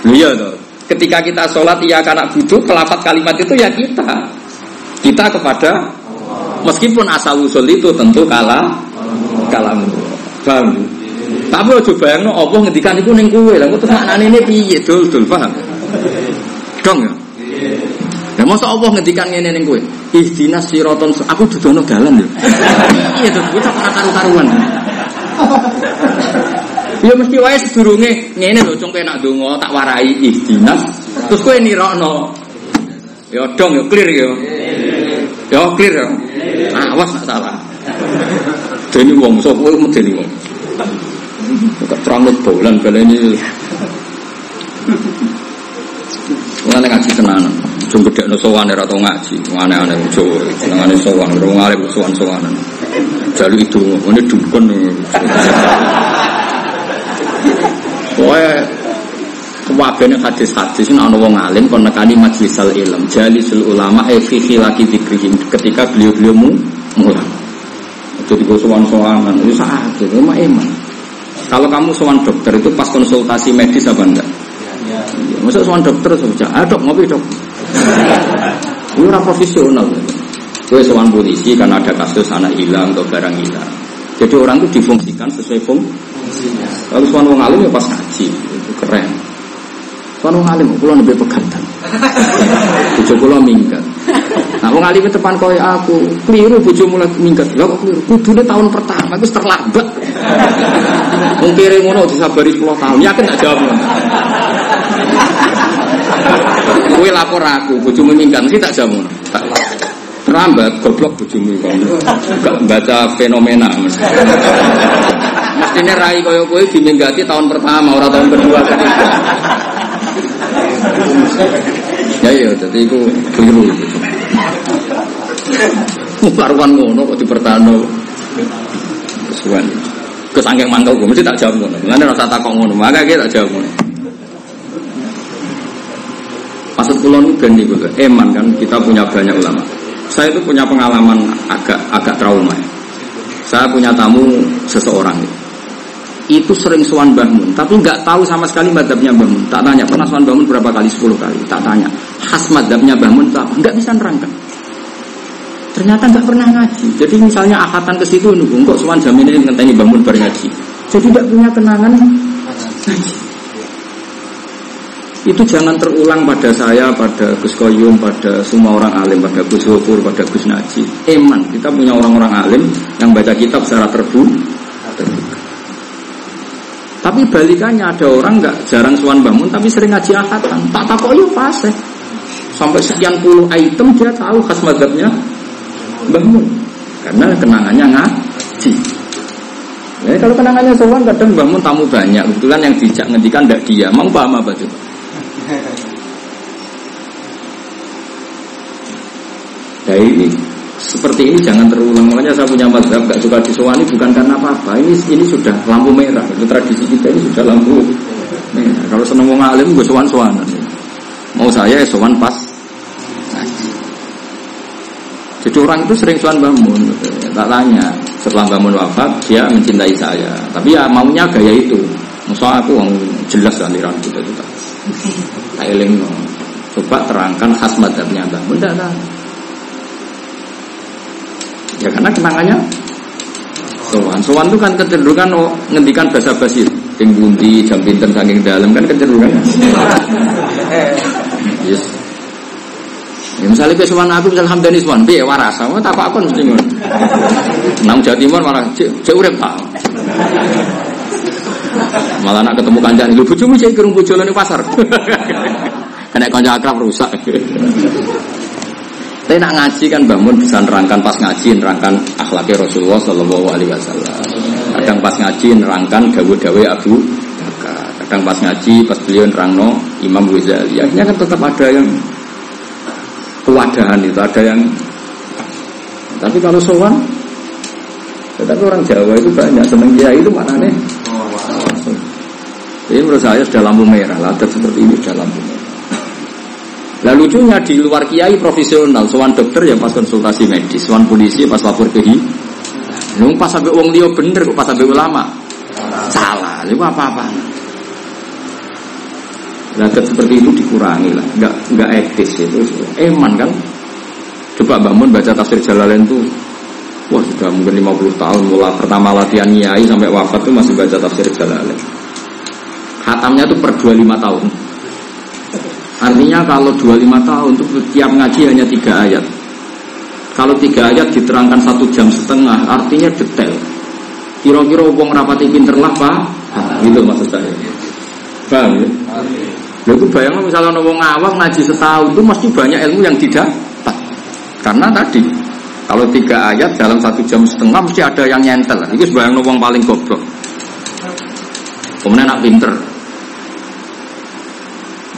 Iya. Ketika kita sholat iya kan butuh pelafat kalimat itu ya kita. Kita kepada Meskipun asal usul itu tentu kalah kalam. Paham? Tapi ojo bayangno Allah ngendikan iku ning kowe. Lah terus maknane ini piye? Dul dul paham? Dong ya. Lah masa Allah ngendikan ngene ning kowe? Ihdinas siraton aku dudono dalan lho. Iya to, bocah ora karu-karuan. Ya mesti wae sedurunge ngene lho cung nak donga tak warai ihdinas terus kowe nirokno. Ya dong ya clear ya. Ya clear ya. Awas nak salah. Medeni wong, sapa kowe medeni wong. Kok teranut bolan baleni. Ngene ngaji tenanan. Jung gedekno sowan ora tau ngaji. Aneh-aneh Jawa. Senengane sowan, wong alim sowan-sowanan. Jalu itu, ini dukun. Pokoknya Kewabene hadis-hadis ini ana wong alim kon nekani majlisal ilm, jalisul ulama e fi khilaki dzikrihim ketika beliau-beliau mu mulang. Jadi gue sowan-sowanan itu sakit, itu mah eman. Kalau kamu sowan dokter itu pas konsultasi medis apa enggak? Ya. Masa sowan dokter saja, ah dok ngopi dok. Ini orang profesional. Gue sowan polisi karena ada kasus anak hilang atau barang hilang. Jadi orang itu difungsikan sesuai fungsi. Kalau sowan wong alim ya pas ngaji, itu keren. Kono ngalim, kulo lebih pegatan. Bojo kulo minggat. Nah, wong alim tepan koyo aku, keliru bojo mulai minggat. Lah kok keliru? Kudune tahun pertama itu terlambat. Wong kiri ngono disabari 10 tahun. Yakin tak jawab. Kowe lapor aku, bojomu minggat mesti tak ngono. Terlambat goblok bojomu iku. Enggak baca fenomena. Mestinya rai koyo kowe diminggati tahun pertama, orang tahun kedua. Ya iya jadi itu keliru karuan ngono kok dipertano kesuwen kesangking mangkel gue mesti tak jawab ngono. Mulane rasa takok ngono maka kita tak jawab ngono. Maksud kula niku ben niku eman kan kita punya banyak ulama. Saya itu punya pengalaman agak agak trauma. Saya punya tamu seseorang itu sering suan bangun, tapi nggak tahu sama sekali madhabnya bangun. Tak tanya, pernah suan bangun berapa kali? Sepuluh kali. Tak tanya, khas madhabnya bangun tak nggak bisa nerangkan. Ternyata nggak pernah ngaji. Jadi misalnya akatan ke situ nunggu, kok suan jamin ini ngenteni bangun ngaji. Jadi tidak punya kenangan ngaji. Itu jangan terulang pada saya, pada Gus Koyum, pada semua orang alim, pada Gus Hopur, pada Gus Naji. Eman, kita punya orang-orang alim yang baca kitab secara terbuka. Tapi balikannya ada orang nggak jarang suan bangun tapi sering ngaji akatan. Tak tak kok ya fase. Sampai sekian puluh item dia tahu khas madhabnya bangun. Karena kenangannya ngaji. Ya, kalau kenangannya sowan kadang bangun tamu banyak. Kebetulan yang dijak ngendikan tidak dia. Mau paham apa coba? Nah ini seperti ini jangan terulang. Makanya saya punya mazhab gak suka disewani bukan karena apa-apa. Ini ini sudah lampu merah. Itu tradisi kita ini sudah lampu merah. Kalau seneng mau ngalim gue sowan sowanan mau saya ya sowan pas. Jadi orang itu sering sowan bangun. Tak tanya setelah bangun wafat dia mencintai saya. Tapi ya maunya gaya itu. Musa aku yang jelas aliran kita itu. Tak coba terangkan khas madhabnya. Bangun tidak Ya karena kenangannya sowan. Sowan itu kan kecenderungan oh, ngendikan bahasa basi. Ting bunti, jam pinter saking dalam kan kecenderungan. yes. Ya, misalnya ke sowan aku misalnya hamdani sowan, piye waras, sama tak apa mesti ngono. Nang Jawa Timur malah cek urip tak. Malah nak ketemu kanjani, lu bojomu cek kerung bojone pasar. Kena kanca akrab rusak. Tapi nak ngaji kan bangun bisa nerangkan pas ngaji nerangkan akhlaknya Rasulullah Shallallahu Alaihi Wasallam. Kadang pas ngaji nerangkan dawe-dawe Abu Bakar. Kadang pas ngaji pas beliau nerangno Imam Ghazali. Akhirnya kan tetap ada yang kewadahan itu, ada yang tapi kalau sowan tetapi orang Jawa itu banyak seneng dia itu mana nih? Ini menurut saya sudah lampu merah, latar seperti ini sudah lampu Lah lucunya di luar kiai profesional, soal dokter ya pas konsultasi medis, soal polisi pas lapor ke hi. Nung pas sampai uang dia bener kok pas sampai ulama. Salah, itu apa-apa. Nah, seperti itu dikurangi lah, nggak nggak etis itu. Eman kan, coba bangun baca tafsir Jalalain tuh, wah sudah mungkin 50 tahun mulai pertama latihan kiai sampai wafat tuh masih baca tafsir Jalalain. Hatamnya tuh per 25 tahun. Artinya kalau 25 tahun itu tiap ngaji hanya tiga ayat. Kalau tiga ayat diterangkan satu jam setengah, artinya detail. Kira-kira uang rapati pinter lah pak, gitu maksud saya. Paham ya? Lalu bayangkan misalnya orang awam ngaji setahun itu mesti banyak ilmu yang tidak Karena tadi Kalau tiga ayat dalam satu jam setengah mesti ada yang nyentel. Itu sebayang wong paling goblok. Kemudian nak pinter.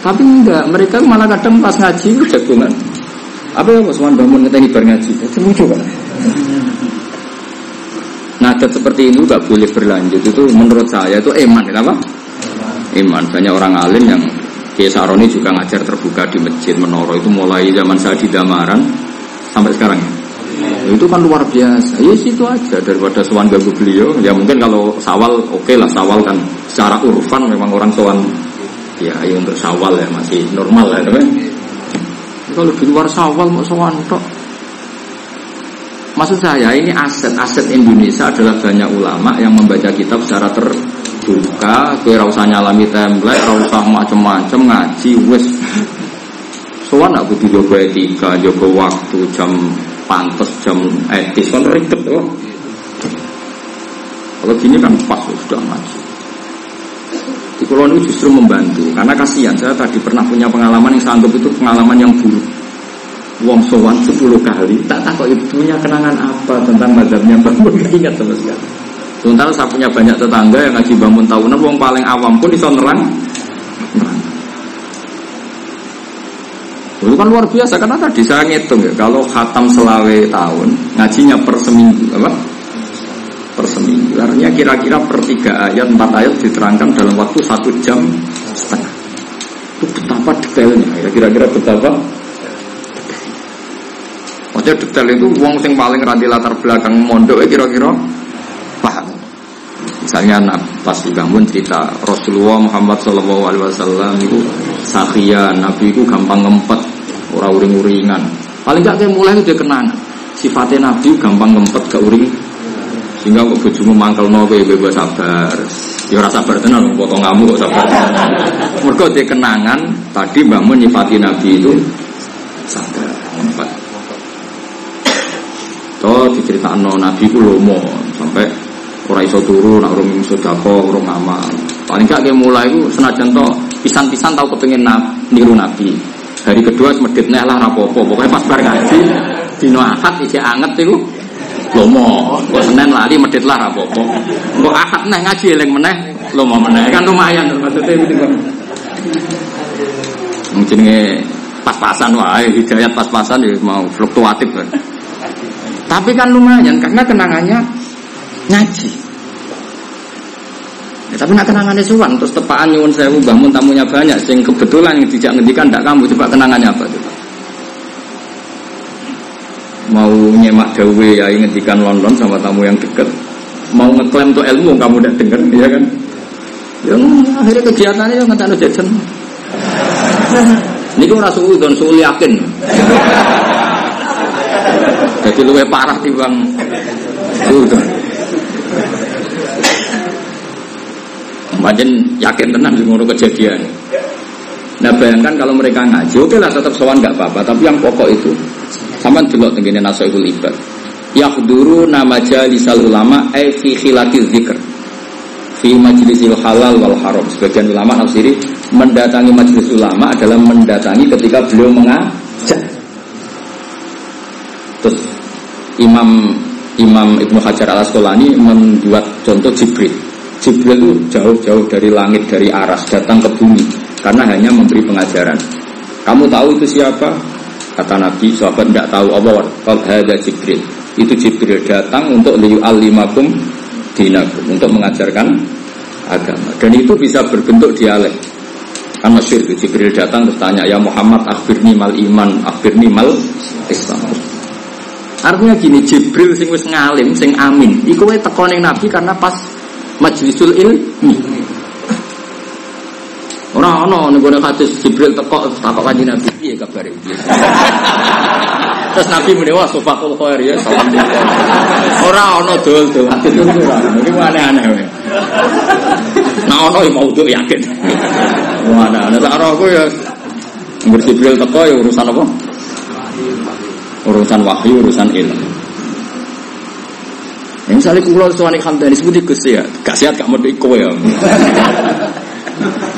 Tapi enggak, mereka malah kadang pas ngaji jagungan. Apa ya Mas bangun ngeteni bar ngaji? Itu lucu kan? Ngadat seperti ini enggak boleh berlanjut. Itu menurut saya itu eman, kenapa? Iman. Banyak orang alim yang Kiai Saroni juga ngajar terbuka di masjid Menoro itu mulai zaman saya di Damaran sampai sekarang. Itu kan luar biasa. Ya situ aja daripada sowan ganggu beliau. Ya mungkin kalau sawal oke okay lah sawal kan secara urfan memang orang sowan ya, ya untuk sawal ya masih normal lah ya, Kalau di luar sawal mau sowan tok. Maksud saya ini aset-aset Indonesia adalah banyak ulama yang membaca kitab secara terbuka, kue rasa nyalami template, rasa macam-macam ngaji, wes. Soal nak butuh jaga etika, jaga waktu, jam pantas, jam etis, kan ribet tuh. Kalau gini kan pas sudah ngaji. Di kulon itu justru membantu karena kasihan saya tadi pernah punya pengalaman yang saya anggap itu pengalaman yang buruk Wong sowan 10 kali tak tahu punya kenangan apa tentang madhabnya bangun ingat sama sekali. Sementara saya punya banyak tetangga yang ngaji bangun tahunan, wong paling awam pun bisa nerang. Itu kan luar biasa karena tadi saya ngitung ya kalau khatam selawe tahun ngajinya per seminggu apa? Per seminggu. Artinya kira-kira per tiga ayat empat ayat diterangkan dalam waktu satu jam setengah. Itu betapa detailnya. Ya, kira-kira betapa Maksudnya detail itu uang sing paling radi latar belakang mondok eh, kira-kira paham. Misalnya nah, pas dibangun cerita Rasulullah Muhammad Shallallahu Alaihi Wasallam itu sakia Nabi itu gampang ngempet orang uring-uringan. Paling gak kayak mulai itu dia kenang sifatnya Nabi gampang ngempet ke uring sehingga kok bojomu mangkel no kayak bebas sabar. Ya rasa sabar tenan potong kamu kok sabar. Mereka dia kenangan tadi bangun nyifati Nabi itu sabar ngempet. To no Nabi ku lomo sampai ora iso turu nak urung sedekah urung amal. Paling gak mulai ku senajan to pisan-pisan tau kepengin niru Nabi. Hari kedua medit nek lah rapopo. Pokoknya pas bar ngaji dino akad isi anget iku lomo. Kok Senin lali medit lah rapopo. Kok akad nek ngaji eling meneh lomo meneh. Kan lumayan maksudnya. Mungkin pas-pasan wae hidayat pas-pasan ya mau fluktuatif kan. Tapi kan lumayan karena kenangannya ngaji. Ya, tapi nak kenangannya suwan terus tepaan nyuwun sewu bangun tamunya banyak sing kebetulan yang tidak ngendikan tidak kamu coba kenangannya apa coba mau nyemak dawe ya ngendikan London sama tamu yang deket mau ngeklaim tuh ilmu kamu udah denger ya kan yang akhirnya kegiatannya yang ngetan jajan ini kan rasul dan suul yakin jadi luwe parah timbang itu. Macam yakin tenang di kejadian. Nah bayangkan kalau mereka ngaji, oke lah tetap sowan nggak apa-apa. Tapi yang pokok itu, sama dulu tenggine nasoihul ibad. Yakhduru nama jalisal ulama eh fi khilati zikr fi majlisil halal wal haram. Sebagian ulama nafsiri mendatangi majlis ulama adalah mendatangi ketika beliau mengajak. Terus Imam Imam Ibnu Hajar al Asqalani membuat contoh Jibril. Jibril itu jauh-jauh dari langit dari aras datang ke bumi karena hanya memberi pengajaran. Kamu tahu itu siapa? Kata Nabi, sahabat tidak tahu Allah. Kalau ada Jibril. Itu Jibril datang untuk liu alimakum dinakum untuk mengajarkan agama. Dan itu bisa berbentuk dialek. Kan masyur Jibril datang terus tanya, ya Muhammad akhirni mal iman, akhirni mal Islam. Artinya gini, Jibril sing wis ngalim, sing amin. Iku wae Nabi karena pas majlisul ilmi. Ora ana ning gone hadis Jibril teko takok Nabi piye kabare iki. Terus Nabi muni wah khair ya salam. Ora ana dol-dol. Hadis itu aneh-aneh. Nah mau tuh yakin. Wah, ana ana aku ya Jibril teko ya urusan apa? urusan wahyu, urusan ilmu. Yang misalnya kulo suami hamdani sebuti gus ya, gak sehat iko ya.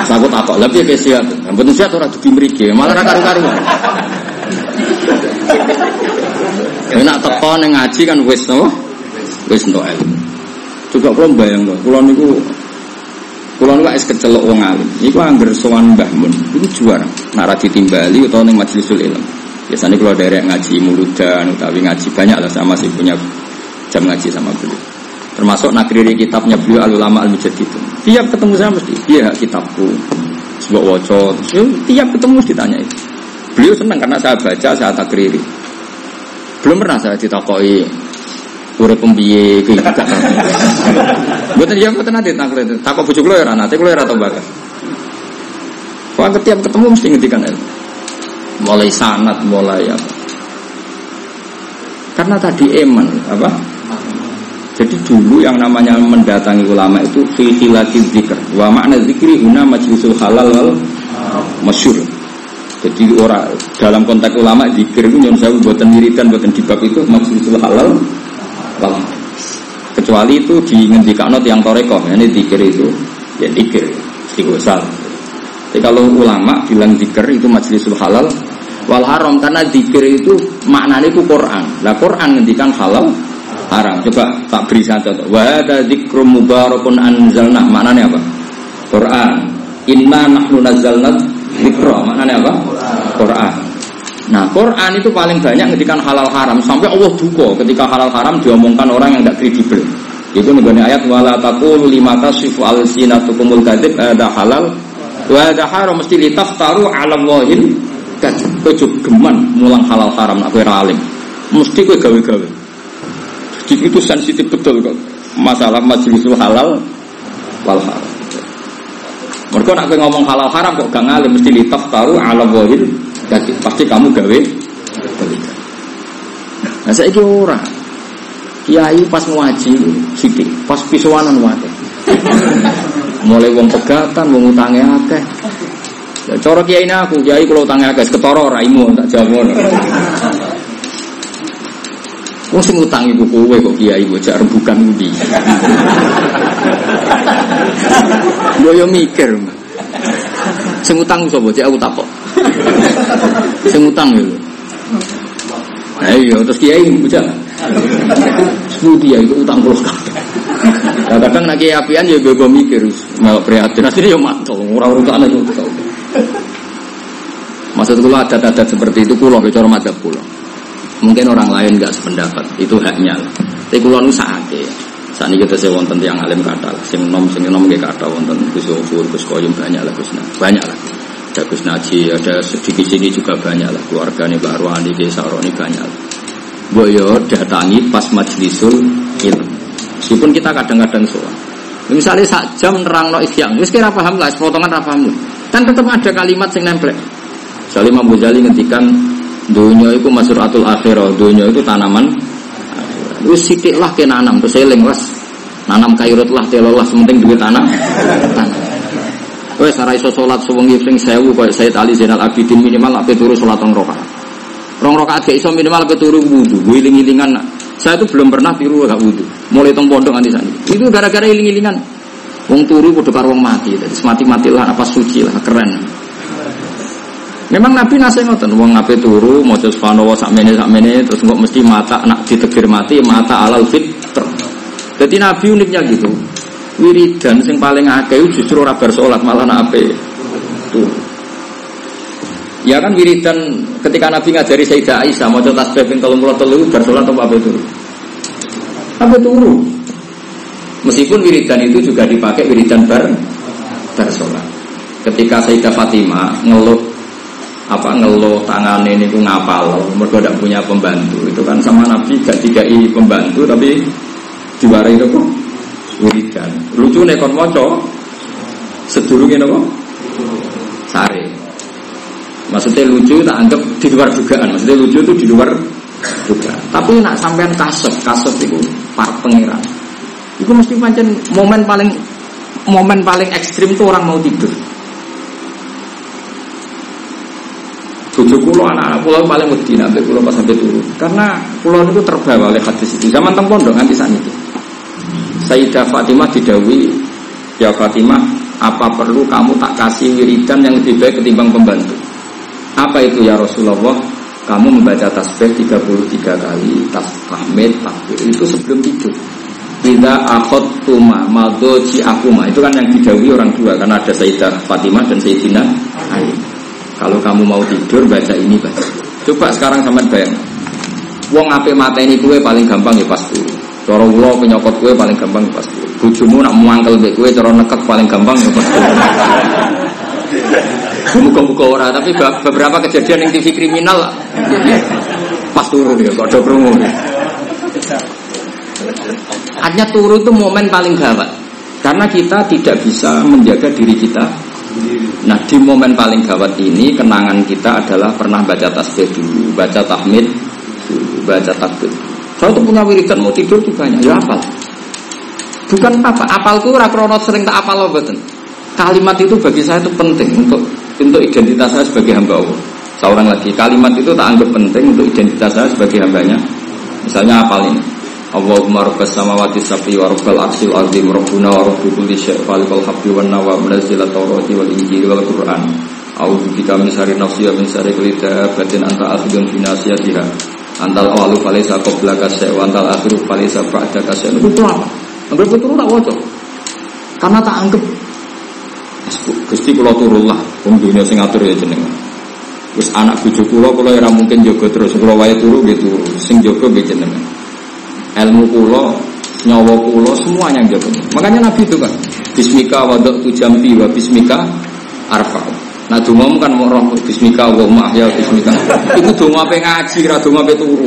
Aku lebih kayak sehat. Yang penting sehat orang tuh meriki, malah karu karu. Nak teko ning ngaji kan wis no. Wis entuk ilmu. Juga kula kula niku kula niku es kecelok wong alim. Iku angger sowan Mbah Mun, iku juara. Nak ra ditimbali utawa ning majlisul ilmu. Biasanya kalau dari ngaji muludan utawi ngaji banyak lah sama sih punya jam ngaji sama beliau. Termasuk nakriri kitabnya beliau al ulama al itu. Tiap ketemu saya mesti, iya kitabku. Sebuah wocot, tiap ketemu ditanya itu. Beliau senang karena saya baca, saya takriri. Belum pernah saya ditakoi urip pembiye kuwi gak Mboten ya mboten nanti takut itu. Bojo kula ya nate kula ya ora tau bakat. Wah setiap ketemu mesti ngendikan ilmu. Mulai sanat, mulai apa. Karena tadi eman apa? Jadi dulu yang namanya mendatangi ulama itu fi dzikr. Wa makna dzikri huna majlisul halal wal masyhur. Jadi orang dalam konteks ulama dzikir itu nyon sewu buatan wiridan buatan dibab itu majlisul halal wal kecuali itu di ngendikano yang toreko ini dzikir itu ya dzikir istighosal jadi kalau ulama bilang dzikir itu majlisul halal wal haram karena dzikir itu maknanya itu Quran lah Quran ngendikan halal haram. Coba tak beri satu. Contoh wa ada dzikrum mubarakun anzalna. Maknanya apa? Quran. Inna nahnu nazzalna dzikra maknanya apa? Quran. Nah Quran itu paling banyak ketika halal haram. Sampai Allah duka ketika halal haram diomongkan orang yang tidak kredibel. Itu nih ayat wala taqulu lima tasifu al sinatukumul kadzib ada halal wa ada haram. Mesti litaftaru ala wahil kadzib. Ojo geman mulang halal haram nak kowe alim. Mesti kowe gawe-gawe. Jadi itu sensitif betul kok. Masalah majlisul halal wal haram. Mereka nak ngomong halal haram kok gak ngalim. Mesti litaftaru ala wahil yakin pasti kamu gawe nah saya ini orang kiai pas ngaji sidik. Pas pisuanan wae. Mulai wong pegatan wong utangnya akeh. Ya cara kiai aku kiai kalau utangnya akeh. Ketoro raimu tak ngono Wong sing utang iku kowe kok kiai bocah rembukan budi. Yo yo mikir. Sing utang sapa cek aku takok. Sing utang lho. Nah iya terus kiai bocah. Sebuti ya itu utang puluh kabeh. Nah, kadang nak kiai apian ya gue mikir mau prihatin asline ya mantul ora urutane itu. Maksud kula adat-adat seperti itu kula bicara madzhab kula. Mungkin orang lain nggak sependapat, itu haknya. Tapi kula nu sakake. Saat ini kita saya wonten yang alim kata, sing nom sing nom gak kata wonten Gus Yofur, Gus Koyum banyak lah Gus banyak lah ada Gus Naji, ada sedikit sini juga banyak lah keluarga nih Mbak Arwani, Saroni banyak lah. Boyo datangi pas majlisul ilmu. Meskipun kita kadang-kadang soal. Misalnya sak jam nerang no isyang, wis kira paham lah, potongan paham Kan tetap ada kalimat yang nempel. Misalnya Imam Ghazali ngendikan dunia itu masuratul akhirah, dunia itu tanaman. Wis sidik lah ke nanam, terus seling was. Nanam kairut lah, telolah, sementing duit tanam. Wes ora iso salat sewengi ping 1000 koyo Sayyid Ali Zainal Abidin minimal ape turu salat rong rakaat. Rong rakaat gak iso minimal turu wudu. Wiling-wilingan. Saya itu belum pernah tiru gak wudu. Mulai tong pondok nganti sani. Itu gara-gara iling-ilingan. Wong turu karo wong mati. Jadi mati-matilah apa suci lah keren. Memang Nabi nasi ngoten, wong ngape turu, mau subhanallah sakmene sakmene, terus nggak mesti mata nak ditegir mati, mata alal fitr. Jadi Nabi uniknya gitu wiridan sing paling akeh justru ora bar malah ape tuh Ya kan wiridan ketika Nabi ngajari Sayyidah Aisyah mau tasbih ping 33 bar salat apa ape turu? Ape turu? Meskipun wiridan itu juga dipakai wiridan bar bar salat. Ketika Sayyidah Fatimah ngeluh apa ngeluh tangan ini ku ngapal mereka tidak punya pembantu itu kan sama Nabi gak dikai pembantu tapi diwarai itu kok wiridan. Lucu nih kon moco sedurungnya nopo sare. Maksudnya lucu tak anggap di luar dugaan. Maksudnya lucu itu di luar dugaan. Tapi nak sampean kasep, kasep itu par pangeran. Itu mesti pancen momen paling momen paling ekstrim tuh orang mau tidur. Bojo kulo anak-anak pulau paling wedi nanti pulau pas sampai turun. Karena pulau itu terbawa oleh hadis itu. Zaman tempon dong nanti saat itu. Sayyidah Fatimah didawi Ya Fatimah apa perlu kamu tak kasih wiridan yang lebih baik ketimbang pembantu Apa itu ya Rasulullah kamu membaca tasbih 33 kali, tas tahmid, takbir itu sebelum tidur. Kita akhot tuma maldo akuma itu kan yang didawi orang dua karena ada Sayyidah Fatimah dan Sayyidina Ali. Kalau kamu mau tidur baca ini baca. Coba sekarang sama bayang. Wong ape ini kue paling gampang ya pas turu. Cara kula penyokot kue paling gampang ya pas turu. Bojomu nak muangkel mbek kue cara neket paling gampang ya pas turu. Muka-muka ora, tapi beberapa kejadian yang TV kriminal pas turu ya, kok ada promo. Artinya turu itu momen paling gawat. Karena kita tidak bisa menjaga diri kita. Nah di momen paling gawat ini kenangan kita adalah pernah baca tasbih dulu, baca tahmid dulu, baca takbir. Saya tuh punya wiridan mau tidur tuh banyak, ya apal. Bukan apa, apalku rakrono sering tak apal loh betul. Kalimat itu bagi saya itu penting untuk untuk identitas saya sebagai hamba Allah. Seorang lagi kalimat itu tak anggap penting untuk identitas saya sebagai hambanya. Misalnya apal ini. Allahumma rabbas samawati sabi wa rabbal aksil azim rabbuna wa rabbu kulli syai' falikal habbi wan nawa munazila tawrati wal injili wal qur'an. A'udzu bika min syarri nafsi wa min syarri kulli anta akhidun fi nasiyatiha. Antal awalu falaysa qablaka syai' wa antal akhiru falaysa ba'daka syai' Itu apa? Anggap betul tak waca Karena tak anggap. Gusti kula turun lah wong dunia sing ngatur ya jenengan Wis anak bojo kula kula ora mungkin jaga terus. Kula wae turu gitu sing jaga nggih jenengan ilmu kulo, nyawa kulo, semuanya yang jago. Makanya Nabi itu kan, Bismika wadok tu jambi wa bismika arfa. Nah dongamu kan mau roh bismika wa mahya bismika. Iku donga pe ngaji ra donga pe turu.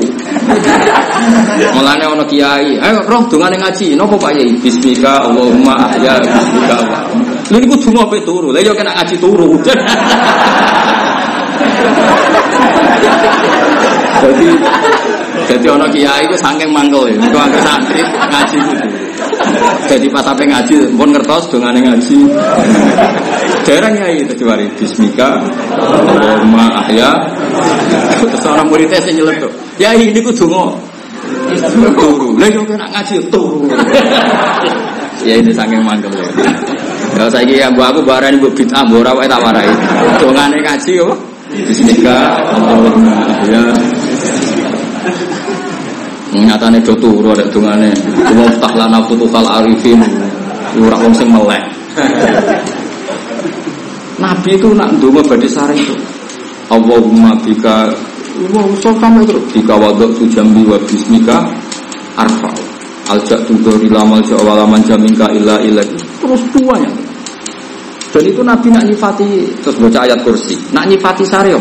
Mulane ana kiai, ayo roh dongane ngaji. Napa Pak Yai? Bismika Allahumma ahya bismika wa. Lha niku donga pe turu. Lah yo kena ngaji turu. Jadi jadi ono kiai itu saking mangkel ya. Itu angker santri ngaji itu. Jadi pas sampai ngaji, pun ngertos dengan ngaji. Jarang ya itu kecuali Bismika, Allahumma ahya. Terus orang muridnya saya nyelek tuh. Ya ini ku dungo. Turu. Lah yo kena ngaji turu. Ya ini saking mangkel ya. Kalau saya kira bu aku barang ibu bid'ah, bu ora tak warai. Dongane ngaji kok. Bismika, Allahumma ahya. Nyatane do turu ada dungane. Cuma ftah lana futuhal arifin. Ora wong sing melek. Nabi itu nak ndonga badhe sare itu. Allahumma bika wa usafa terus bika wadok sujambi wa bismika arfa. Aljak tudori lamal jawalaman jaminka illa illa terus tuanya. Dan itu Nabi nak nyifati terus baca ayat kursi. Nak nyifati sare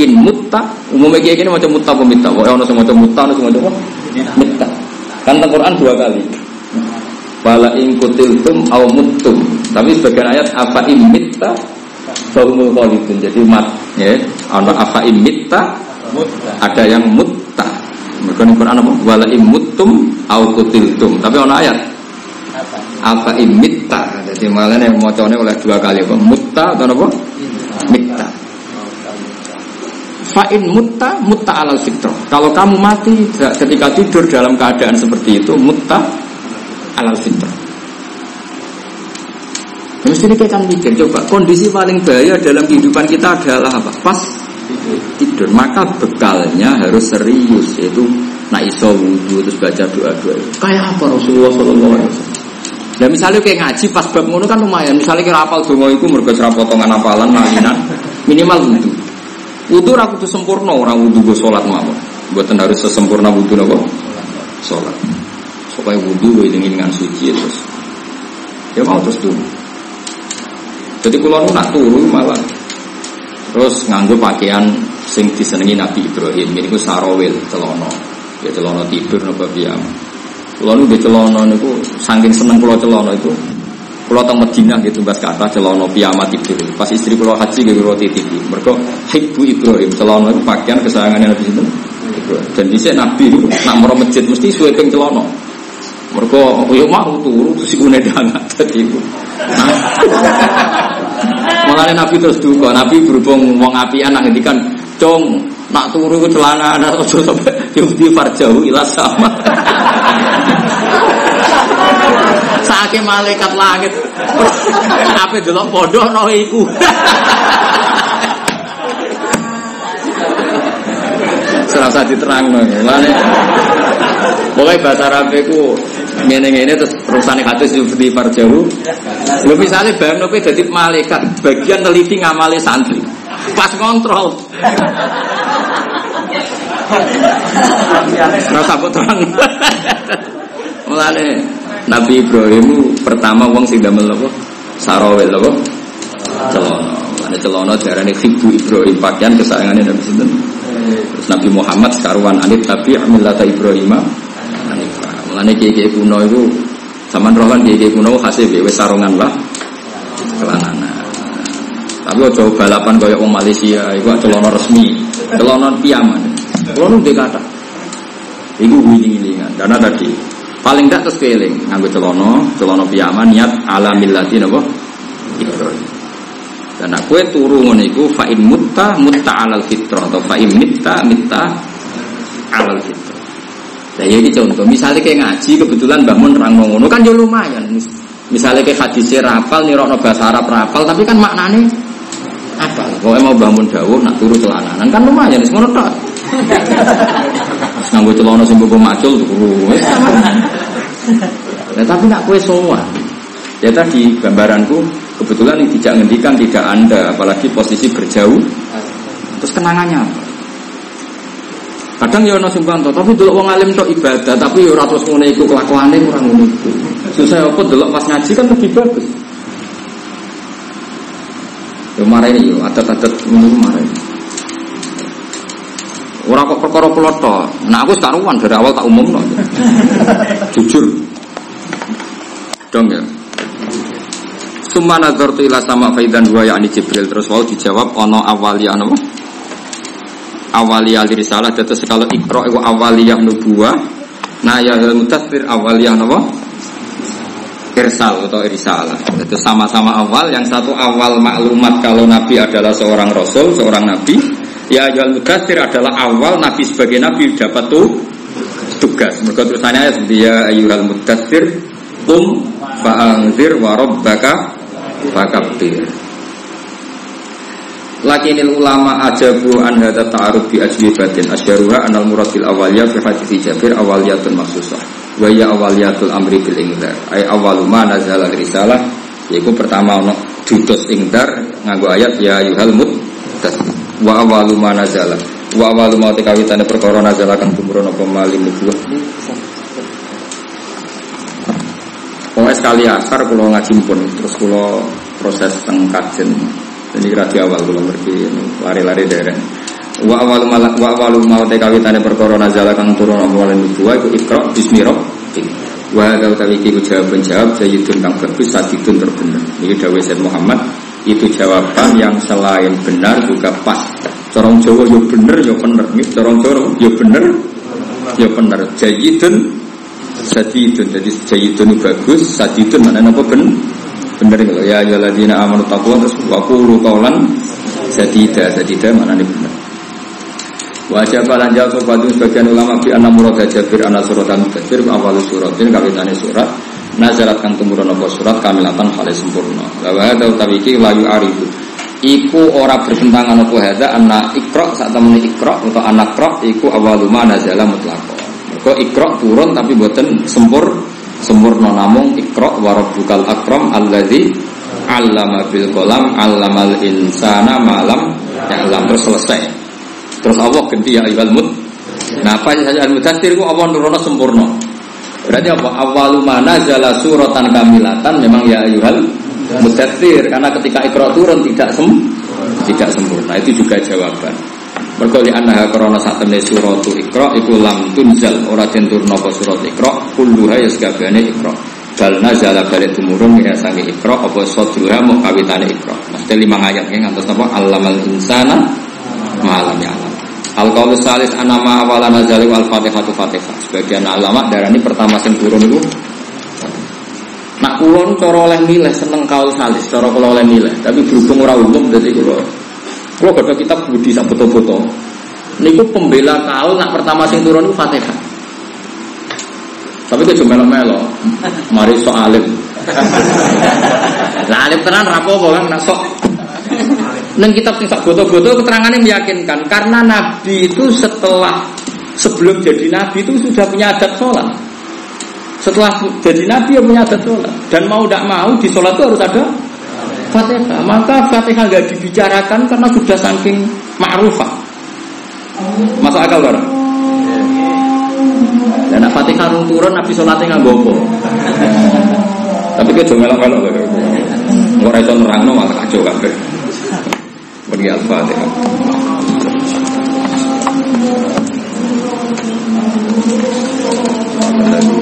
in mutta umumnya kayak gini macam mutta pemita oh ono semacam mutta ono semacam mutta kan Quran dua kali. Wala kutiltum au muttum. Tapi sebagian ayat apa in mitta bahumul khalidun. Jadi mat ya. Ono apa in mitta ada yang mutta. Mereka di Quran apa? Wala muttum au kutiltum tapi ono ayat apa in mitta. Jadi malah yang mau oleh dua kali apa? Mutta atau apa mitta Fa'in mutta mutta alal fitro. Kalau kamu mati ketika tidur dalam keadaan seperti itu mutta alal fitro. Mesti kita mikir coba kondisi paling bahaya dalam kehidupan kita adalah apa? Pas tidur. Maka bekalnya harus serius yaitu nak iso terus baca doa doa. Kayak apa Rasulullah Shallallahu Alaihi Wasallam? Ya misalnya kayak ngaji pas bab ngono kan lumayan. Misalnya kira apal dongo itu mergo potongan apalan nalinan minimal wudhu. Wudhu aku tuh sempurna orang wudhu gue sholat mawon. Buatan harus sesempurna wudhu nopo sholat. Supaya wudhu gue ingin dengan suci terus. Ya mau terus tuh. Jadi kalau nak turu malah terus nganggo pakaian sing disenengi Nabi Ibrahim. Ini gue sarawil celono. Ya celono tidur nopo biam. Kalau nu celono niku saking seneng pulau celono itu kalau teng Medina gitu bahas kata celono piyama tidur. Pas istri pulau haji gitu roti tidur. Mereka hibbu Ibrahim celono itu pakaian kesayangannya Nabi itu. Dan di sini Nabi itu nak merah masjid mesti sweeping celono. Mereka yo mau turu terus iku nedangat tadi itu. Makanya Nabi terus duka. Nabi berhubung wong apian nak ngendikan, "Cung, nak turu celana ada ojo sampai yudi farjau ilas sama." Sake malaikat langit. Apa delok bodoh no iku. serasa diterang Mana? Pokoknya bahasa Arab itu ngene-ngene terus terusane hadis di farjahu. Lho misale bayangno kowe dadi malaikat, bagian teliti ngamali santri. Pas kontrol. Rasa kok terang. Mulane Nabi Ibrahim pertama wong sing damel apa? Sarawel apa? Celono. Mulane celono diarani Ibu Ibrahim pakaian kesayangannya Nabi sinten? Terus Nabi Muhammad sekaruan anit tapi amillata Ibrahim Mulane kiai kuno itu zaman roh kan kiai kuno hasil wis sarungan lah kelananan. Tapi ojo balapan kaya wong Malaysia iku celana resmi, celana piaman. Kulo nu kata. Iku wiling-wilingan karena tadi paling tidak terus keling nganggo celana, celana piaman niat ala millati napa? Ibrahim. Dan aku turu ngono iku fa in mutta mutta alal fitrah atau fa in mitta mitta alal fitrah. Nah ya ini contoh, misalnya kayak ngaji kebetulan bangun orang ngono kan ya lumayan. Misalnya kayak hadisnya rapal, nih rokno bahasa Arab rapal, tapi kan maknanya apa? Kalau mau bangun dawuh nak turu celananan kan lumayan, semua tok. Nganggo celana sing mbok macul turu. Ya tapi nak kue semua. Ya tadi gambaranku kebetulan ini tidak ngendikan tidak anda, apalagi posisi berjauh. Terus kenangannya apa? Kadang ya ono sing tapi dulu wong alim tok ibadah, tapi ya ora terus ngene iku kelakuane kurang ngono iku. Susah apa delok pas ngaji kan lebih bagus. Yo mareni yo adat-adat ngono mareni. Ora kok perkara. Nah aku karuan dari awal tak umumno. Jujur. Dong ya. Summa nazartu ila sama faidan wa ya Jibril terus wau dijawab ono awaliya napa? awaliyah risalah dados kalau ikro itu awaliyah nubuah nah ya mutasir awaliyah napa irsal atau risalah itu sama-sama awal yang satu awal maklumat kalau nabi adalah seorang rasul seorang nabi ya jual mutasir adalah awal nabi sebagai nabi dapat tuh tugas. Mereka tulisannya seperti ya ayuhal mutasir um fa'angzir wa rabbaka fakabtir Lakinil ulama ajabu an hadza ta'aruf bi ajwibatin asyaruha anal murad bil awaliyah fi hadits Jabir awaliyatun maksusah. Wa ya awaliyatul amri bil ingdar. Ay awalu ma nazala risalah yaiku pertama ono dudos ingdar nganggo ayat ya yuhal mut wa awalu ma nazala wa awalu ma tekawitane perkara nazala kang tumurun apa maling nubuwah Pokoknya sekali asar kalau ngaji pun terus kalau proses tengkajen ini kira di awal kalau ngerti lari-lari daerah. Wa awal malak wa awal mau te kawitane perkara nazala kang turun awal nubuwah iku ikra bismi. Wa hadza utawi iki jawab jawab sayyidun kang bagus sadidun terbenar. Ini dawuh Sayyid Muhammad itu jawaban yang selain benar juga pas. Corong Jawa yo bener yo bener, corong Jawa yo bener yo bener. Jayidun sadidun. Jadi jayidun bagus, sadidun mana apa bener? bener kalau ya ayyuhalladzina amanu taqwa terus wa qulu qawlan sadida. Sadida mana nih bener Wajah lan jauh sobatun sebagian ulama bi anna murad jabir anna suratan mudathir awal suratin kawitane surat nazarat kang tumurun apa surat kamilatan hale sempurna. La wa hadza utawi iki layu arifu. Iku ora bertentangan apa hadza anna ikra saat temene ikra atau anak ikra iku awaluma nazala mutlaqo. Mergo ikra turun tapi boten sempur sempurna namung ikra wa rabbukal akram alladzi allama bil qalam allamal insana malam ya'lam terus selesai terus Allah ganti ya ayyuhal mud nah apa saja al mudaththir ku Allah nurono sempurna berarti apa? Awalu mana jala suratan kamilatan memang ya ayyuhal mudaththir. Karena ketika ikra turun tidak sem tidak sempurna. Itu juga jawaban. Mergo li annaha krana sak temne surat Iqra iku lam tunzal. Ora den turna apa surat Iqra kulluha ya sakabehane Iqra. Bal nazala balik tumurun ya sange Iqra apa sadruha mau kawitane Iqra. Mesti lima ayat yang ngantos apa? Alamal insana malam ya alam. Al qaul salis anama awala nazali wal fatihatu fatihah. Sebagian ulama darani pertama sing turun itu Nak kulon cara oleh milih seneng kaul salis, cara kula oleh milih, tapi berhubung ora umum dadi kula kalau gak kitab budi sak foto-foto. Niku pembela kau nak pertama sing turun itu Fatihah. Tapi itu melo-melo. Mari sok alim. Lah alim tenan rapopo kan nak sok. Neng kitab sing sak foto-foto keterangannya meyakinkan karena Nabi itu setelah sebelum jadi Nabi itu sudah punya adat sholat. Setelah jadi Nabi ya punya adat sholat dan mau tidak mau di sholat itu harus ada Fatihah. Maka Fatihah nggak dibicarakan karena sudah saking ma'rufah. Masuk akal barang? Dan Fatihah turun Nabi sholatnya nggak gopo. Tapi kita melok-melok Ora iso nerangno malah kacau kabeh. via al Fatiha. Thank